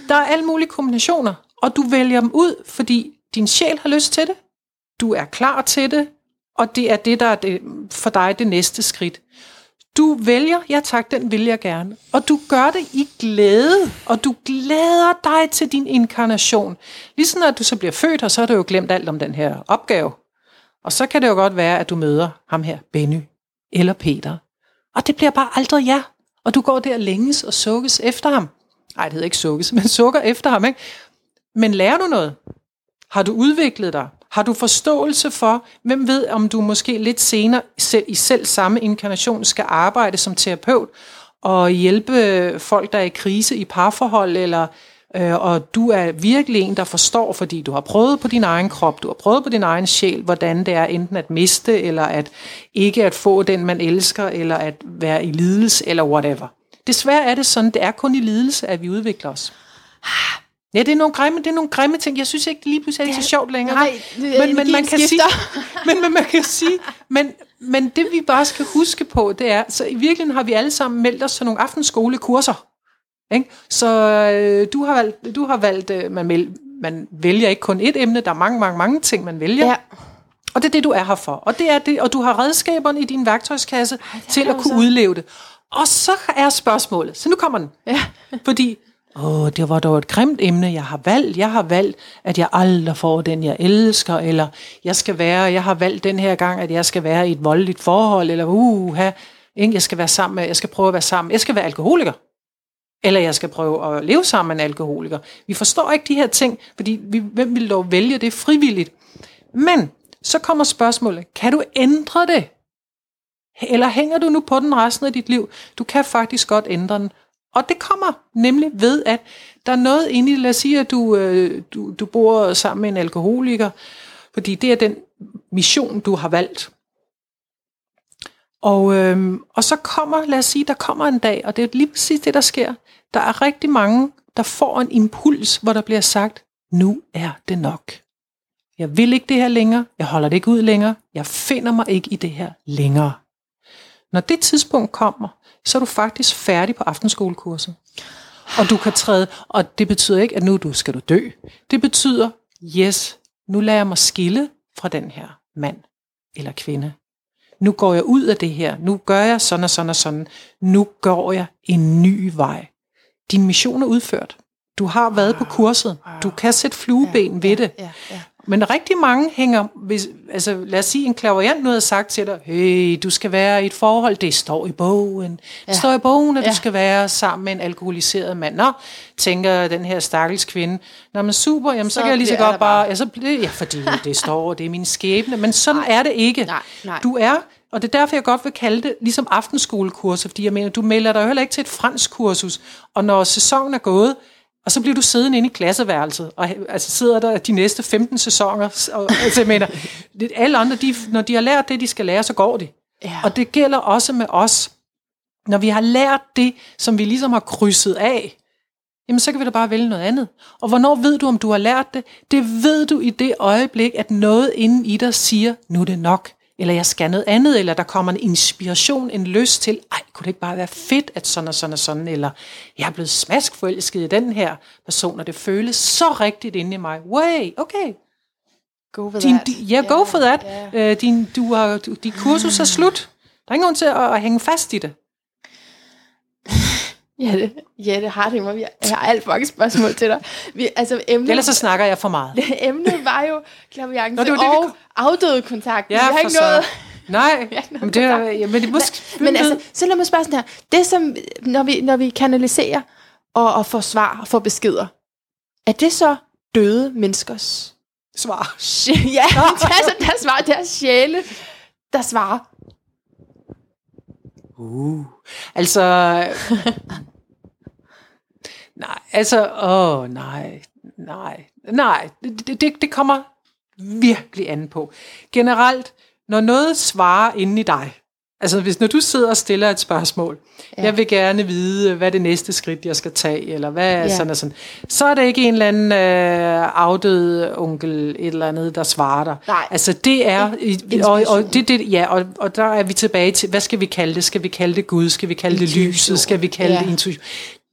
der er alle mulige kombinationer, og du vælger dem ud, fordi din sjæl har lyst til det. Du er klar til det, og det er det, der er det, for dig det næste skridt. Du vælger, ja tak, den vil jeg gerne. Og du gør det i glæde, og du glæder dig til din inkarnation. Ligesom når du så bliver født, og så har du jo glemt alt om den her opgave. Og så kan det jo godt være, at du møder ham her, Benny eller Peter. Og det bliver bare aldrig ja. Og du går der længes og sukkes efter ham. Nej, det hedder ikke sukkes, men sukker efter ham. Ikke? Men lærer du noget? Har du udviklet dig? Har du forståelse for, hvem ved, om du måske lidt senere selv, i selv samme inkarnation skal arbejde som terapeut og hjælpe folk, der er i krise i parforhold, eller øh, og du er virkelig en, der forstår, fordi du har prøvet på din egen krop, du har prøvet på din egen sjæl, hvordan det er enten at miste, eller at ikke at få den, man elsker, eller at være i lidelse, eller whatever. Desværre er det sådan, det er kun i lidelse, at vi udvikler os. Ja, det er nogle grimme, det er nogle grimme ting. Jeg synes ikke, det lige pludselig er ikke så sjovt længere. Nej, men, men man kan sige, men, men man kan sige, men, men det vi bare skal huske på, det er, så i virkeligheden har vi alle sammen meldt os til nogle aftenskolekurser. Ikke? Så øh, du har valgt, du har valgt øh, man, mel, man vælger ikke kun et emne, der er mange, mange, mange ting, man vælger. Ja. Og det er det, du er her for. Og, det er det, og du har redskaberne i din værktøjskasse Ej, til at kunne så. udleve det. Og så er spørgsmålet, så nu kommer den. Ja. Fordi, åh, det var dog et grimt emne, jeg har valgt. Jeg har valgt, at jeg aldrig får den, jeg elsker, eller jeg skal være, jeg har valgt den her gang, at jeg skal være i et voldeligt forhold, eller uha, ikke, jeg skal være sammen med, jeg skal prøve at være sammen, jeg skal være alkoholiker. Eller jeg skal prøve at leve sammen med en alkoholiker. Vi forstår ikke de her ting, fordi vi, hvem vil dog vælge det frivilligt? Men så kommer spørgsmålet, kan du ændre det? Eller hænger du nu på den resten af dit liv? Du kan faktisk godt ændre den. Og det kommer nemlig ved, at der er noget inde i. Lad os sige, at du, øh, du, du bor sammen med en alkoholiker, fordi det er den mission, du har valgt. Og, øhm, og så kommer, lad os sige, der kommer en dag, og det er lige præcis det, der sker. Der er rigtig mange, der får en impuls, hvor der bliver sagt, nu er det nok. Jeg vil ikke det her længere, jeg holder det ikke ud længere, jeg finder mig ikke i det her længere. Når det tidspunkt kommer, så er du faktisk færdig på aftenskolekurset. Og du kan træde, og det betyder ikke, at nu du skal du dø. Det betyder, yes, nu lader jeg mig skille fra den her mand eller kvinde. Nu går jeg ud af det her. Nu gør jeg sådan og sådan og sådan. Nu går jeg en ny vej. Din mission er udført. Du har været på kurset. Du kan sætte flueben ved det. Men rigtig mange hænger, hvis, altså lad os sige, en klaverjant nu har sagt til dig, hey, du skal være i et forhold, det står i bogen. Det ja. står i bogen, at ja. du skal være sammen med en alkoholiseret mand. Nå, tænker den her stakkels kvinde, nå men super, jamen så, så kan jeg lige så godt bare, ja, så bliver, ja, fordi det står, det er min skæbne, men sådan nej. er det ikke. Nej, nej. Du er og det er derfor, jeg godt vil kalde det ligesom aftenskolekurser, fordi jeg mener, du melder dig jo heller ikke til et fransk kursus, og når sæsonen er gået, og så bliver du siddende inde i klasseværelset, og altså sidder der de næste 15 sæsoner, og altså, jeg mener, alle andre, de, når de har lært det, de skal lære, så går de. Ja. Og det gælder også med os. Når vi har lært det, som vi ligesom har krydset af, jamen så kan vi da bare vælge noget andet. Og hvornår ved du, om du har lært det? Det ved du i det øjeblik, at noget inden i dig siger, nu er det nok eller jeg skal noget andet, eller der kommer en inspiration, en lyst til, ej, kunne det ikke bare være fedt, at sådan og sådan og sådan, eller jeg er blevet smaskforelsket i den her person, og det føles så rigtigt inde i mig. Way, okay. Go for din, that. Ja, yeah, go for that. Yeah. Uh, din, du har, din kursus er slut. Der er ingen grund til at, at hænge fast i det. Ja, det, ja, det har det. Jeg har alt mange spørgsmål til dig. Vi, altså, emnet, Ellers så snakker jeg for meget. emnet var jo klaviance det var og det, vi... afdøde kontakt. Ja, vi har ikke så... noget... Nej, men det er, ja, men det måske... Men, men altså, så lad mig spørge sådan her. Det som, når vi, når vi kanaliserer og, og får svar og får beskeder, er det så døde menneskers svar? ja, det er altså deres svar, deres sjæle, der svarer. Uh, altså... nej, altså... Åh, oh, nej, nej, nej. Det, det, det kommer virkelig an på. Generelt, når noget svarer inde i dig, Altså hvis når du sidder og stiller et spørgsmål, ja. jeg vil gerne vide, hvad det næste skridt, jeg skal tage, eller hvad er ja. sådan og sådan, så er det ikke en eller anden øh, afdød onkel et eller andet, der svarer dig. Nej. Altså det er, og, og, det, det, ja, og, og der er vi tilbage til, hvad skal vi kalde det? Skal vi kalde det Gud? Skal vi kalde det lyset? Skal vi kalde ja. det intuition?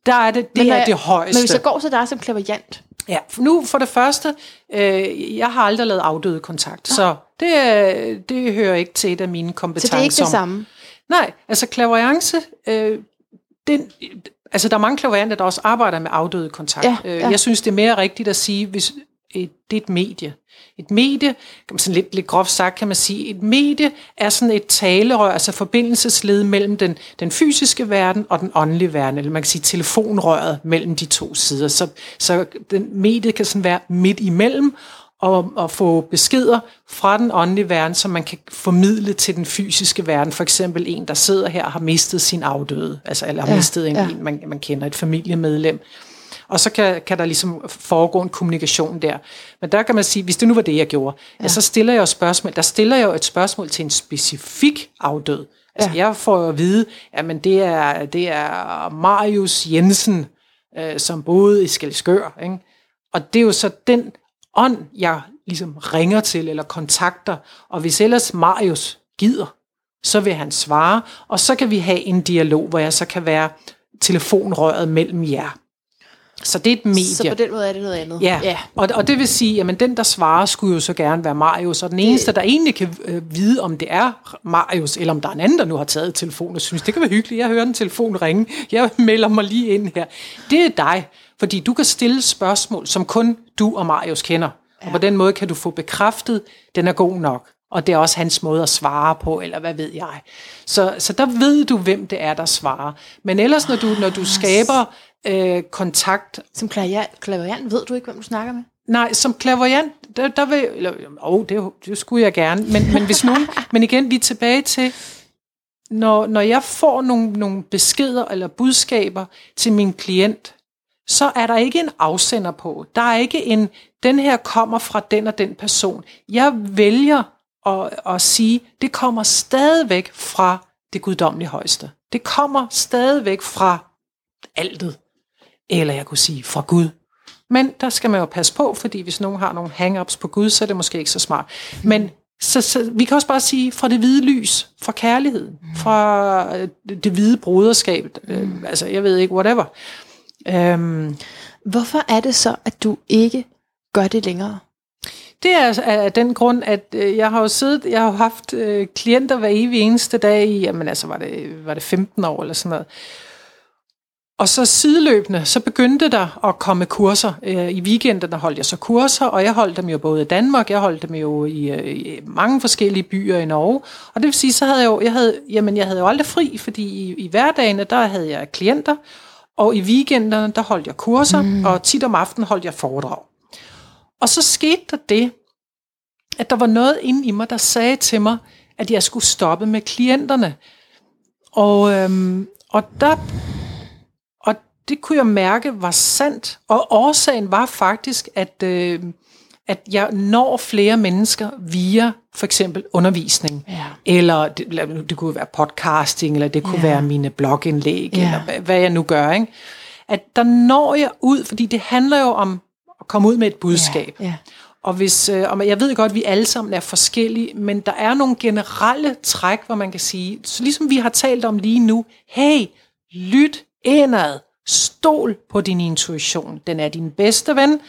Der er det, det men, er det højeste. Men hvis jeg går så der som klaverjant, Ja, nu for det første, øh, jeg har aldrig lavet afdøde kontakt, ja. så det, det hører ikke til et af mine kompetencer. Så det er ikke det samme? Nej, altså klaverance, øh, den, altså der er mange klaverante, der også arbejder med afdøde kontakt. Ja, øh, ja. Jeg synes, det er mere rigtigt at sige, hvis et, det er et medie. Et medie, kan man sådan lidt, lidt groft sagt, kan man sige, et medie er sådan et talerør, altså forbindelsesled mellem den, den fysiske verden og den åndelige verden, eller man kan sige telefonrøret mellem de to sider. Så, så den medie kan sådan være midt imellem, og, og få beskeder fra den åndelige verden, som man kan formidle til den fysiske verden. For eksempel en, der sidder her og har mistet sin afdøde, altså eller har ja, mistet en, ja. en man, man kender, et familiemedlem. Og så kan, kan der ligesom foregå en kommunikation der. Men der kan man sige, hvis det nu var det, jeg gjorde, ja. ja så stiller jeg jo spørgsmål. Der stiller jeg jo et spørgsmål til en specifik afdød. Altså ja. jeg får jo at vide, at det er, det er Marius Jensen, øh, som boede i Skelskør. Ikke? Og det er jo så den ånd, jeg ligesom ringer til eller kontakter. Og hvis ellers Marius gider, så vil han svare, og så kan vi have en dialog, hvor jeg så kan være telefonrøret mellem jer. Så det er et medie. Så på den måde er det noget andet. Ja, ja. Og, og det vil sige, at den, der svarer, skulle jo så gerne være Marius, og den eneste, der egentlig kan øh, vide, om det er Marius, eller om der er en anden, der nu har taget telefonen og synes, det kan være hyggeligt, jeg hører en telefon ringe, jeg melder mig lige ind her. Det er dig, fordi du kan stille spørgsmål, som kun du og Marius kender. Ja. Og på den måde kan du få bekræftet, den er god nok. Og det er også hans måde at svare på, eller hvad ved jeg. Så, så der ved du, hvem det er, der svarer. Men ellers, når du, når du skaber øh, kontakt... Som klaverjant, ved du ikke, hvem du snakker med? Nej, som klaverjant, der, der vil... Eller, oh, det, det skulle jeg gerne. Men, men, hvis nogen, men igen, vi er tilbage til, når, når jeg får nogle, nogle beskeder eller budskaber til min klient, så er der ikke en afsender på. Der er ikke en, den her kommer fra den og den person. Jeg vælger at, at sige, det kommer stadigvæk fra det guddommelige højeste. Det kommer stadigvæk fra altet. Eller jeg kunne sige fra Gud. Men der skal man jo passe på, fordi hvis nogen har nogle hang-ups på Gud, så er det måske ikke så smart. Men så, så vi kan også bare sige fra det hvide lys, fra kærligheden, fra øh, det hvide broderskab, øh, altså jeg ved ikke, whatever. Øhm, Hvorfor er det så, at du ikke gør det længere? Det er af den grund, at øh, jeg har jo siddet, jeg har haft øh, klienter hver evig eneste dag i, jamen altså var det, var det 15 år eller sådan noget. Og så sideløbende, så begyndte der at komme kurser. Øh, I weekenderne holdt jeg så kurser, og jeg holdt dem jo både i Danmark, jeg holdt dem jo i, øh, i mange forskellige byer i Norge. Og det vil sige, så havde jeg jo, jeg havde, jamen jeg havde jo aldrig fri, fordi i, i hverdagen, der havde jeg klienter, og i weekenderne, der holdt jeg kurser, mm. og tit om aftenen holdt jeg foredrag. Og så skete der det, at der var noget inde i mig, der sagde til mig, at jeg skulle stoppe med klienterne. Og, øhm, og der det kunne jeg mærke var sandt. Og årsagen var faktisk, at, øh, at jeg når flere mennesker via for eksempel undervisning. Ja. Eller det, det kunne være podcasting, eller det kunne Ja. være mine blogindlæg, Ja. eller hvad, hvad jeg nu gør. Ikke? At der når jeg ud, fordi det handler jo om at komme ud med et budskab. Ja. Og, hvis, øh, og jeg ved godt, at vi alle sammen er forskellige, men der er nogle generelle træk, hvor man kan sige, så ligesom vi har talt om lige nu, hey, lyt indad, stol på din intuition. Den er din bedste ven.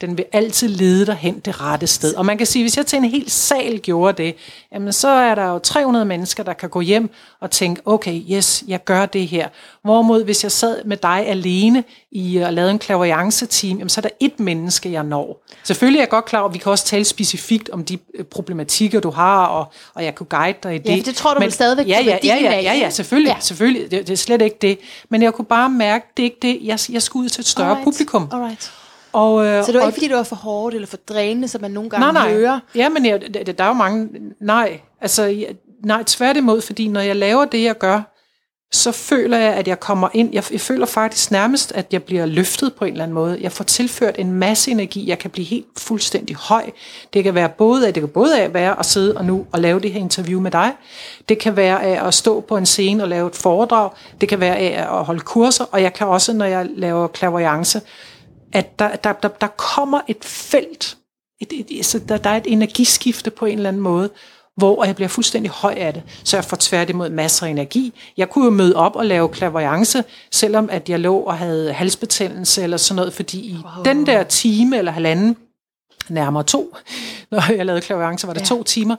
Den vil altid lede dig hen det rette sted. Og man kan sige, hvis jeg til en hel sal gjorde det, jamen så er der jo 300 mennesker, der kan gå hjem og tænke, okay, yes, jeg gør det her. Hvorimod, hvis jeg sad med dig alene i og lavede en klaverjance-team, jamen så er der et menneske, jeg når. Selvfølgelig er jeg godt klar at vi kan også tale specifikt om de øh, problematikker, du har, og, og jeg kunne guide dig i det. for det tror du vel stadigvæk ja, ja, ja, ja, ja, ja, selvfølgelig, Ja. ja. selvfølgelig. Det, det er slet ikke det. Men jeg kunne bare mærke, det er ikke det. Jeg, jeg skulle ud til et større Alright. publikum. Alright. Og, øh, Så det var og, ikke, fordi det var for hårdt eller for drænende, som man nogle gange nej, nej. hører? Ja, men jeg, der, der er jo mange... Nej, altså, jeg, nej, tværtimod, fordi når jeg laver det, jeg gør, så føler jeg, at jeg kommer ind, jeg, jeg føler faktisk nærmest, at jeg bliver løftet på en eller anden måde. Jeg får tilført en masse energi, jeg kan blive helt fuldstændig høj. Det kan være både af, det kan både af være at sidde og nu og lave det her interview med dig. Det kan være af at stå på en scene og lave et foredrag. Det kan være af at holde kurser, og jeg kan også, når jeg laver klaverjance, at der, der, der, der kommer et felt, et, et, altså der, der er et energiskifte på en eller anden måde, hvor jeg bliver fuldstændig høj af det, så jeg får tværtimod masser af energi. Jeg kunne jo møde op og lave klaverjance, selvom at jeg lå og havde halsbetændelse eller sådan noget, fordi i wow. den der time eller halvanden, nærmere to, når jeg lavede klaverjance, var det ja. to timer,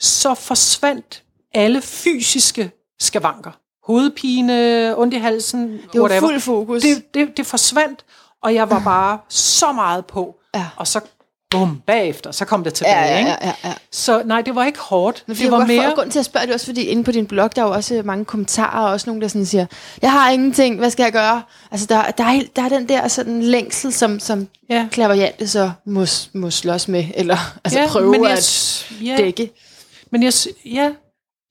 så forsvandt alle fysiske skavanker. Hovedpine, ondt i halsen, Det var whatever fuld fokus. det, det, det forsvandt, og jeg var bare så meget på. Ja. Og så, bum, bagefter, så kom det tilbage. ja, ja, ja, ja, ja. Så nej, det var ikke hårdt. Men det var mere... For, grunden til at spørge det også, fordi inde på din blog, der er jo også mange kommentarer, og også nogen, der sådan siger, jeg har ingenting, hvad skal jeg gøre? Altså, der, der, er, der er den der sådan længsel, som, som Ja. klaverjante så må, må slås med, eller altså ja, prøve men jeg, at ja, dække. Men jeg, ja,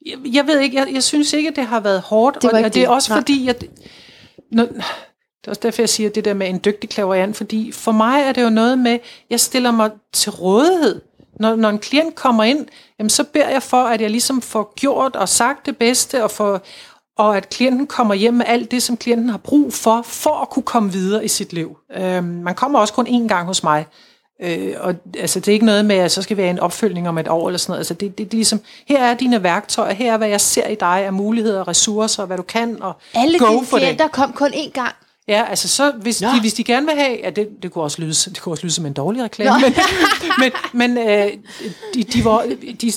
jeg, jeg ved ikke, jeg, jeg synes ikke, at det har været hårdt. Det og, og det er også Nej. fordi, jeg, når, det er også derfor, jeg siger det der med en dygtig klaverjant, fordi for mig er det jo noget med, jeg stiller mig til rådighed. Når, når en klient kommer ind, jamen, så beder jeg for, at jeg ligesom får gjort og sagt det bedste, og, for, og at klienten kommer hjem med alt det, som klienten har brug for, for at kunne komme videre i sit liv. Øhm, man kommer også kun én gang hos mig, Øh, og altså, det er ikke noget med, at så skal vi have en opfølgning om et år eller sådan noget. Altså, det, det, det er ligesom, her er dine værktøjer, her er, hvad jeg ser i dig af muligheder, ressourcer, hvad du kan, og Alle go dine for det. kom kun én gang. Ja, altså så, hvis, Nå. de, hvis de gerne vil have, ja, det, det, kunne også lyde, det kunne også lyde som en dårlig reklame, men, men, men øh, de, de var, de,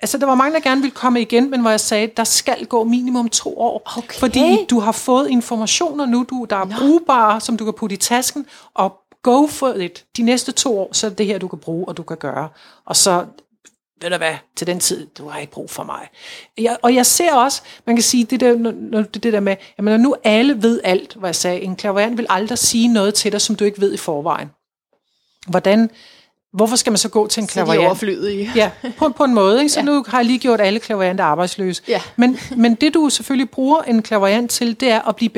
altså der var mange, der gerne ville komme igen, men hvor jeg sagde, der skal gå minimum to år, Okay. fordi du har fået informationer nu, du, der er brugbare, som du kan putte i tasken, og go for it. De næste to år, så er det her, du kan bruge, og du kan gøre. Og så, ved du hvad, til den tid, du har ikke brug for mig. Jeg, og jeg ser også, man kan sige, det der, når, det der med, jamen når nu alle ved alt, hvad jeg sagde, en klaverant vil aldrig sige noget til dig, som du ikke ved i forvejen. Hvordan, hvorfor skal man så gå til en Så de er klaverant? overflødige. Ja, på, på en måde. Ikke? Så Ja. nu har jeg lige gjort alle klaverante arbejdsløse. Ja. Men, men det du selvfølgelig bruger en klaverant til, det er at blive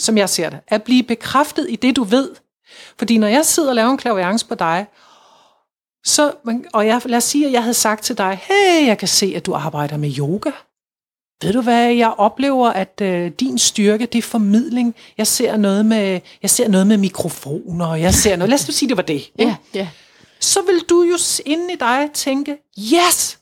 som jeg ser det, at blive bekræftet i det, du ved. Fordi når jeg sidder og laver en klaviance på dig, så, og jeg, lad os sige, at jeg havde sagt til dig, hey, jeg kan se, at du arbejder med yoga. Ved du hvad, jeg oplever, at øh, din styrke, det er formidling. Jeg ser noget med, jeg ser noget med mikrofoner, og jeg ser noget, lad os nu sige, det var det. Ja, yeah, ja. Yeah. Så vil du jo inde i dig tænke, yes,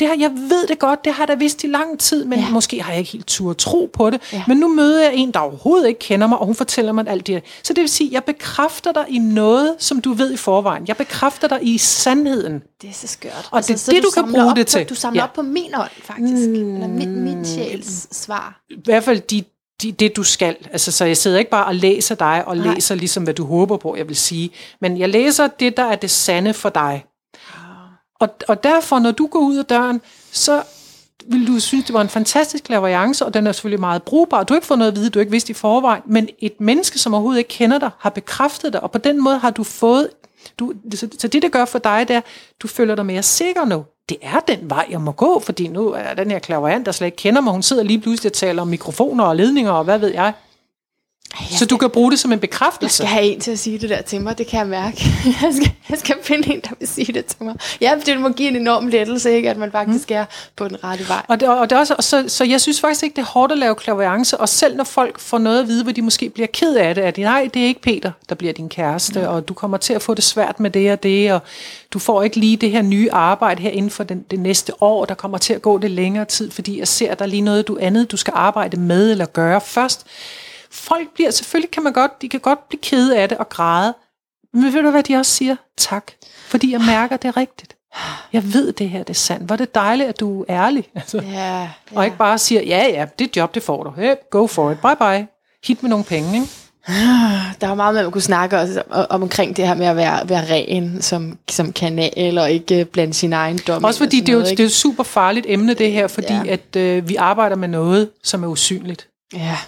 det har, jeg ved det godt, det har jeg da vidst i lang tid, men ja. måske har jeg ikke helt tur tro på det. Ja. Men nu møder jeg en, der overhovedet ikke kender mig, og hun fortæller mig alt det. Så det vil sige, jeg bekræfter dig i noget, som du ved i forvejen. Jeg bekræfter dig i sandheden. Det er så skørt. Og altså, det er det, du, du kan bruge det til. Du samler ja. op på min ånd, faktisk. Mm. Eller min, min sjæls svar. I hvert fald de de, det, du skal. Altså, så jeg sidder ikke bare og læser dig, og Nej. læser ligesom, hvad du håber på, jeg vil sige. Men jeg læser det, der er det sande for dig. Og, og derfor, når du går ud af døren, så vil du synes, det var en fantastisk klaverance, og den er selvfølgelig meget brugbar. Du har ikke fået noget at vide, du ikke vidste i forvejen, men et menneske, som overhovedet ikke kender dig, har bekræftet dig, og på den måde har du fået... Du, så, så det, det gør for dig, det er, du føler dig mere sikker nu. Det er den vej, jeg må gå, fordi nu er den her klaverant, der slet ikke kender mig, hun sidder lige pludselig og taler om mikrofoner og ledninger, og hvad ved jeg. Jeg så du kan bruge det som en bekræftelse? Jeg skal have en til at sige det der til mig, det kan jeg mærke. Jeg skal, jeg skal finde en, der vil sige det til mig. Ja, det må give en enorm lettelse, ikke, at man faktisk mm. er på den rette vej. Og, det, og det også, så, så jeg synes faktisk ikke, det er hårdt at lave klaviance, og selv når folk får noget at vide, hvor de måske bliver ked af det, at nej, det er ikke Peter, der bliver din kæreste, mm. og du kommer til at få det svært med det og det, og du får ikke lige det her nye arbejde her inden for den, det næste år, der kommer til at gå det længere tid, fordi jeg ser, at der er lige noget du andet, du skal arbejde med eller gøre først Folk bliver, selvfølgelig kan man godt, de kan godt blive kede af det og græde, men ved du hvad de også siger? Tak. Fordi jeg mærker, det rigtigt. Jeg ved, det her det er sandt. Hvor er det dejligt, at du er ærlig. Altså. Ja, ja. Og ikke bare siger, ja, ja, det job, det får du. Hey, go for it. Bye bye. Hit med nogle penge, ikke? Der er meget, man kunne snakke også om, omkring det her med at være, være ren som, som kanal, og ikke blande sin egen dom. Også fordi det er, jo, det er et super farligt emne, det her, fordi ja. at øh, vi arbejder med noget, som er usynligt. Ja.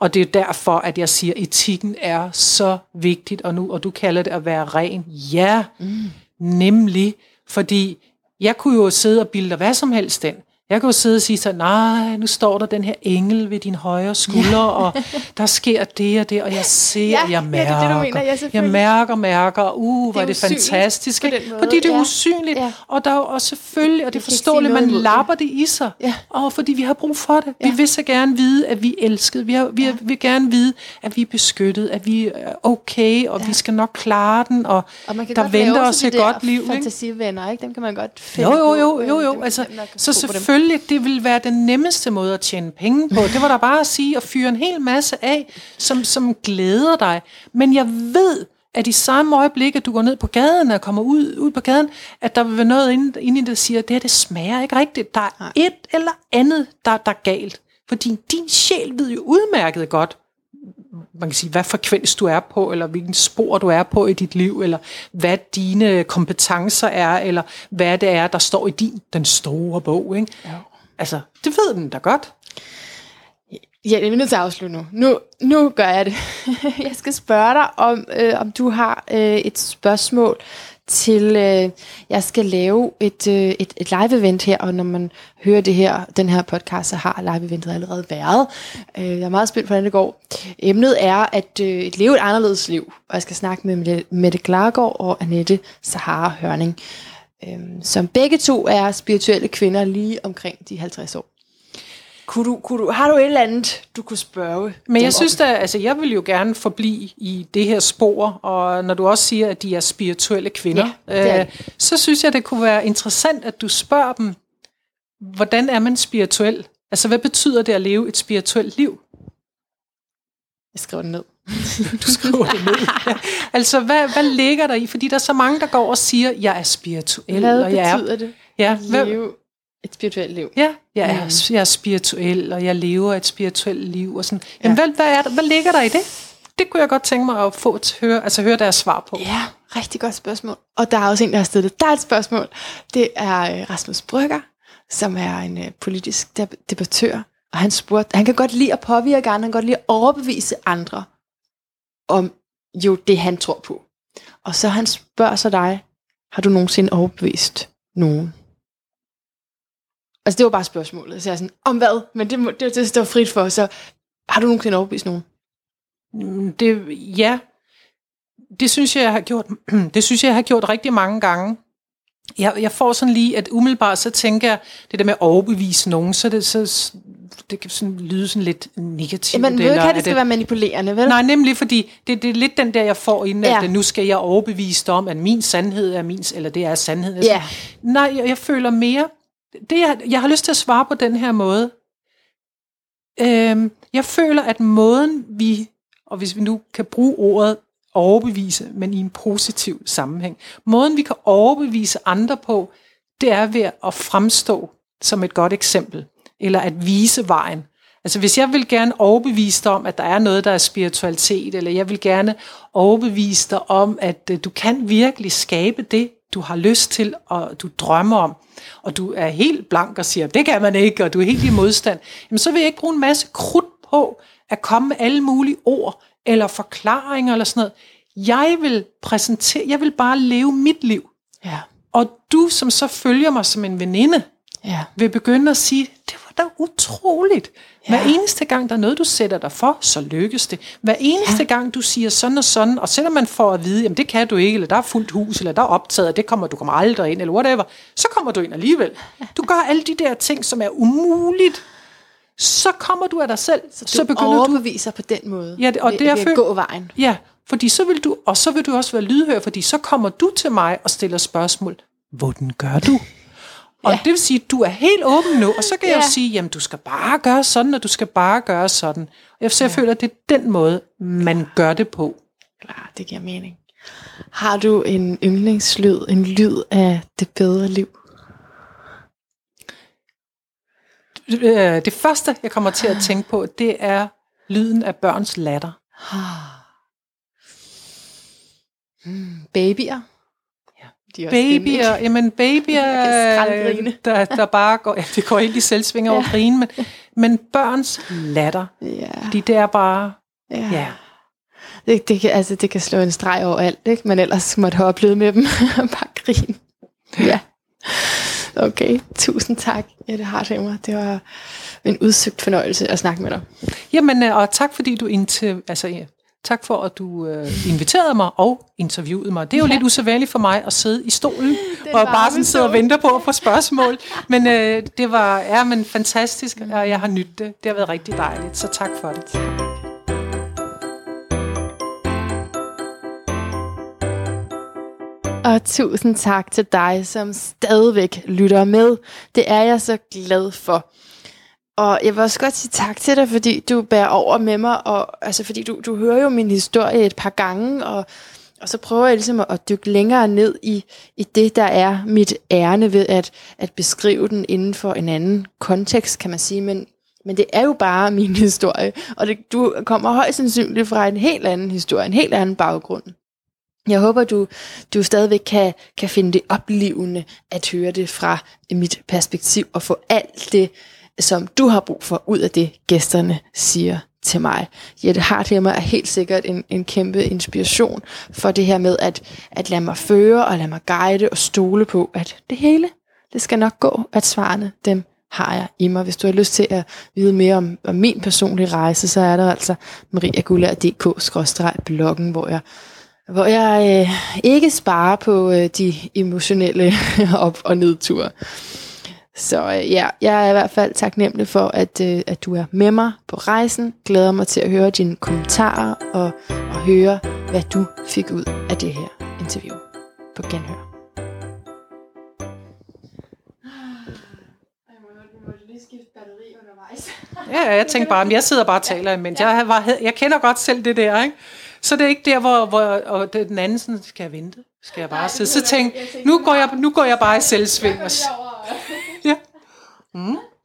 Og det er derfor, at jeg siger, at etikken er så vigtigt, og, nu, og du kalder det at være ren. Ja, mm. nemlig, fordi jeg kunne jo sidde og bilde hvad som helst den. Jeg kan jo sidde og sige så, nej, nu står der den her engel ved din højre skulder, ja. og der sker det og det, og jeg ser, ja, jeg mærker, ja, det, det, mener, ja, jeg mærker, mærker, uh, hvor er det fantastisk, fordi det er ja. usynligt, ja. og der er jo også selvfølgelig, og det er forståeligt, man lapper det i sig, ja. og fordi vi har brug for det. Ja. Vi vil så gerne vide, at vi er elsket, vi, har, vi ja. vil gerne vide, at vi er beskyttet, at vi er okay, og ja. vi skal nok klare den, og, og man kan der venter os et godt liv. fantasivenner, ikke? Dem kan man godt finde jo, jo, jo, jo, jo, altså, så selvfølgelig selvfølgelig, det vil være den nemmeste måde at tjene penge på. Det var der bare at sige og fyre en hel masse af, som, som glæder dig. Men jeg ved, at i samme øjeblik, at du går ned på gaden og kommer ud, ud på gaden, at der vil være noget inde, inde i det, der siger, at det her det smager ikke rigtigt. Der er Nej. et eller andet, der, der er galt. Fordi din sjæl ved jo udmærket godt, man kan sige, hvad frekvens du er på, eller hvilken spor du er på i dit liv, eller hvad dine kompetencer er, eller hvad det er, der står i din, den store bog. Ikke? Ja. Altså, det ved den da godt. Ja, det er nødt til at afslutte nu. Nu, nu gør jeg det. jeg skal spørge dig, om, øh, om du har øh, et spørgsmål til, øh, jeg skal lave et, øh, et, et live-event her, og når man hører det her, den her podcast, så har live-eventet allerede været. Øh, jeg er meget spændt på, hvordan det går. Emnet er at øh, leve et anderledes liv, og jeg skal snakke med Mette Klargaard og Annette Sahara Hørning, øh, som begge to er spirituelle kvinder lige omkring de 50 år. Kunne du, kunne du, har du et eller andet, du kunne spørge Men jeg synes da, altså jeg vil jo gerne forblive i det her spor, og når du også siger, at de er spirituelle kvinder, ja, øh, så synes jeg, det kunne være interessant, at du spørger dem, hvordan er man spirituel? Altså hvad betyder det at leve et spirituelt liv? Jeg skriver det ned. du skriver det ned. Ja. Altså, hvad, hvad ligger der i? Fordi der er så mange, der går og siger, jeg er spirituel. Hvad og jeg betyder er, det? Ja, leve et spirituelt liv. Ja, jeg er, mm. jeg er spirituel, og jeg lever et spirituelt liv. Og sådan. Jamen, ja. hvad, hvad, er der, hvad ligger der i det? Det kunne jeg godt tænke mig at få at høre, altså høre deres svar på. Ja, rigtig godt spørgsmål. Og der er også en, der har stillet dig et spørgsmål. Det er øh, Rasmus Brygger, som er en uh, politisk debattør. Og han spurgte, han kan godt lide at påvirke andre, han kan godt lide at overbevise andre om jo det, han tror på. Og så han spørger så dig, har du nogensinde overbevist nogen? Altså, det var bare spørgsmålet. Så jeg sådan, om hvad? Men det, det, det, det var frit for, så har du nogensinde overbevist nogen? Mm, Det, ja, det synes jeg, jeg har gjort, det synes jeg, jeg har gjort rigtig mange gange. Jeg, jeg får sådan lige, at umiddelbart så tænker jeg, det der med at overbevise nogen, så det, så, det kan sådan lyde sådan lidt negativt. Man ved ikke, at er det skal være manipulerende, vel? Nej, nemlig fordi det, det er lidt den der, jeg får inden, Ja. at nu skal jeg overbevise dig om, at min sandhed er min, eller det er sandhed. Altså, Ja. Nej, jeg, jeg føler mere, det jeg, jeg har lyst til at svare på den her måde. Øhm, jeg føler, at måden vi, og hvis vi nu kan bruge ordet overbevise, men i en positiv sammenhæng, måden vi kan overbevise andre på, det er ved at fremstå som et godt eksempel, eller at vise vejen. Altså hvis jeg vil gerne overbevise dig om, at der er noget, der er spiritualitet, eller jeg vil gerne overbevise dig om, at øh, du kan virkelig skabe det, du har lyst til, og du drømmer om, og du er helt blank og siger, det kan man ikke, og du er helt i modstand, jamen så vil jeg ikke bruge en masse krudt på at komme med alle mulige ord, eller forklaringer, eller sådan noget. Jeg vil præsentere, jeg vil bare leve mit liv. Ja. Og du, som så følger mig som en veninde, Ja. vil begynde at sige, det var da utroligt. Hver eneste gang, der er noget, du sætter dig for, så lykkes det. Hver eneste ja. gang, du siger sådan og sådan, og selvom man får at vide, jamen det kan du ikke, eller der er fuldt hus, eller der er optaget, og det kommer, du kommer aldrig ind, eller whatever, så kommer du ind alligevel. Du gør alle de der ting, som er umuligt. Så kommer du af dig selv, så, Du så begynder du overbeviser på den måde. Ja, og ved, det er ved at gå vejen. Ja, fordi så vil du, og så vil du også være lydhør, fordi så kommer du til mig og stiller spørgsmål. Hvordan gør du? Og Ja. det vil sige, at du er helt åben nu, og så kan jeg Ja. jo sige, jamen du skal bare gøre sådan, og du skal bare gøre sådan. Jeg, så jeg føler, at det er den måde, man gør det på. Klar, det giver mening. Har du en yndlingslyd, en lyd af det bedre liv? Øh, Det første, jeg kommer til at tænke på, det er lyden af børns latter. Mm, babyer? De er også Babyer, ikke? jamen babyer, skraldgrine. der, der bare går, ja, det går helt i selvsvinger over Ja. grine, men, men børns latter, Ja. fordi det er bare, ja. ja, Det, det, kan, altså, det kan slå en streg over alt, ikke? Men ellers måtte have oplevet med dem. Bare grin. Ja. Okay, tusind tak, Jette Hartheimer. Det var en udsøgt fornøjelse at snakke med dig. Jamen, øh, og tak fordi du inter, altså, tak for, at du øh, inviterede mig og interviewede mig. Det er jo Ja. lidt usædvanligt for mig at sidde i stolen og bare sådan sidde og vente på at få spørgsmål. Men øh, det var ja, men fantastisk, og jeg har nydt det. Det har været rigtig dejligt, så tak for det. Og tusind tak til dig, som stadigvæk lytter med. Det er jeg så glad for. Og jeg vil også godt sige tak til dig, fordi du bærer over med mig, og altså fordi du, du hører jo min historie et par gange, og, og så prøver jeg ligesom at, at dykke længere ned i, i det, der er mit ærne ved at, at beskrive den inden for en anden kontekst, kan man sige. Men, men det er jo bare min historie, og det, du kommer højst sandsynligt fra en helt anden historie, en helt anden baggrund. Jeg håber, du, du stadigvæk kan, kan finde det oplevende at høre det fra mit perspektiv og få alt det, som du har brug for ud af det, gæsterne siger til mig. Jette Hartlemmer er helt sikkert en, en kæmpe inspiration for det her med at, at lade mig føre og lade mig guide og stole på, at det hele, det skal nok gå, at svarene, dem har jeg i mig. Hvis du har lyst til at vide mere om, om min personlige rejse, så er der altså mariagulær.dk-bloggen, hvor jeg hvor jeg øh, ikke sparer på øh, de emotionelle op- og nedture. Så øh, ja, jeg er i hvert fald taknemmelig for, at, øh, at du er med mig på rejsen. Glæder mig til at høre dine kommentarer og, og høre, hvad du fik ud af det her interview. På genhør. Ja, jeg tænkte bare, men jeg sidder bare og taler imens. Jeg, var, jeg kender godt selv det der, ikke? Så det er ikke der, hvor, hvor og det- den anden sådan, skal jeg vente? Skal jeg bare sidde? Så tænk, nu går jeg, nu går jeg bare i selvsving. Og, ja. Mm.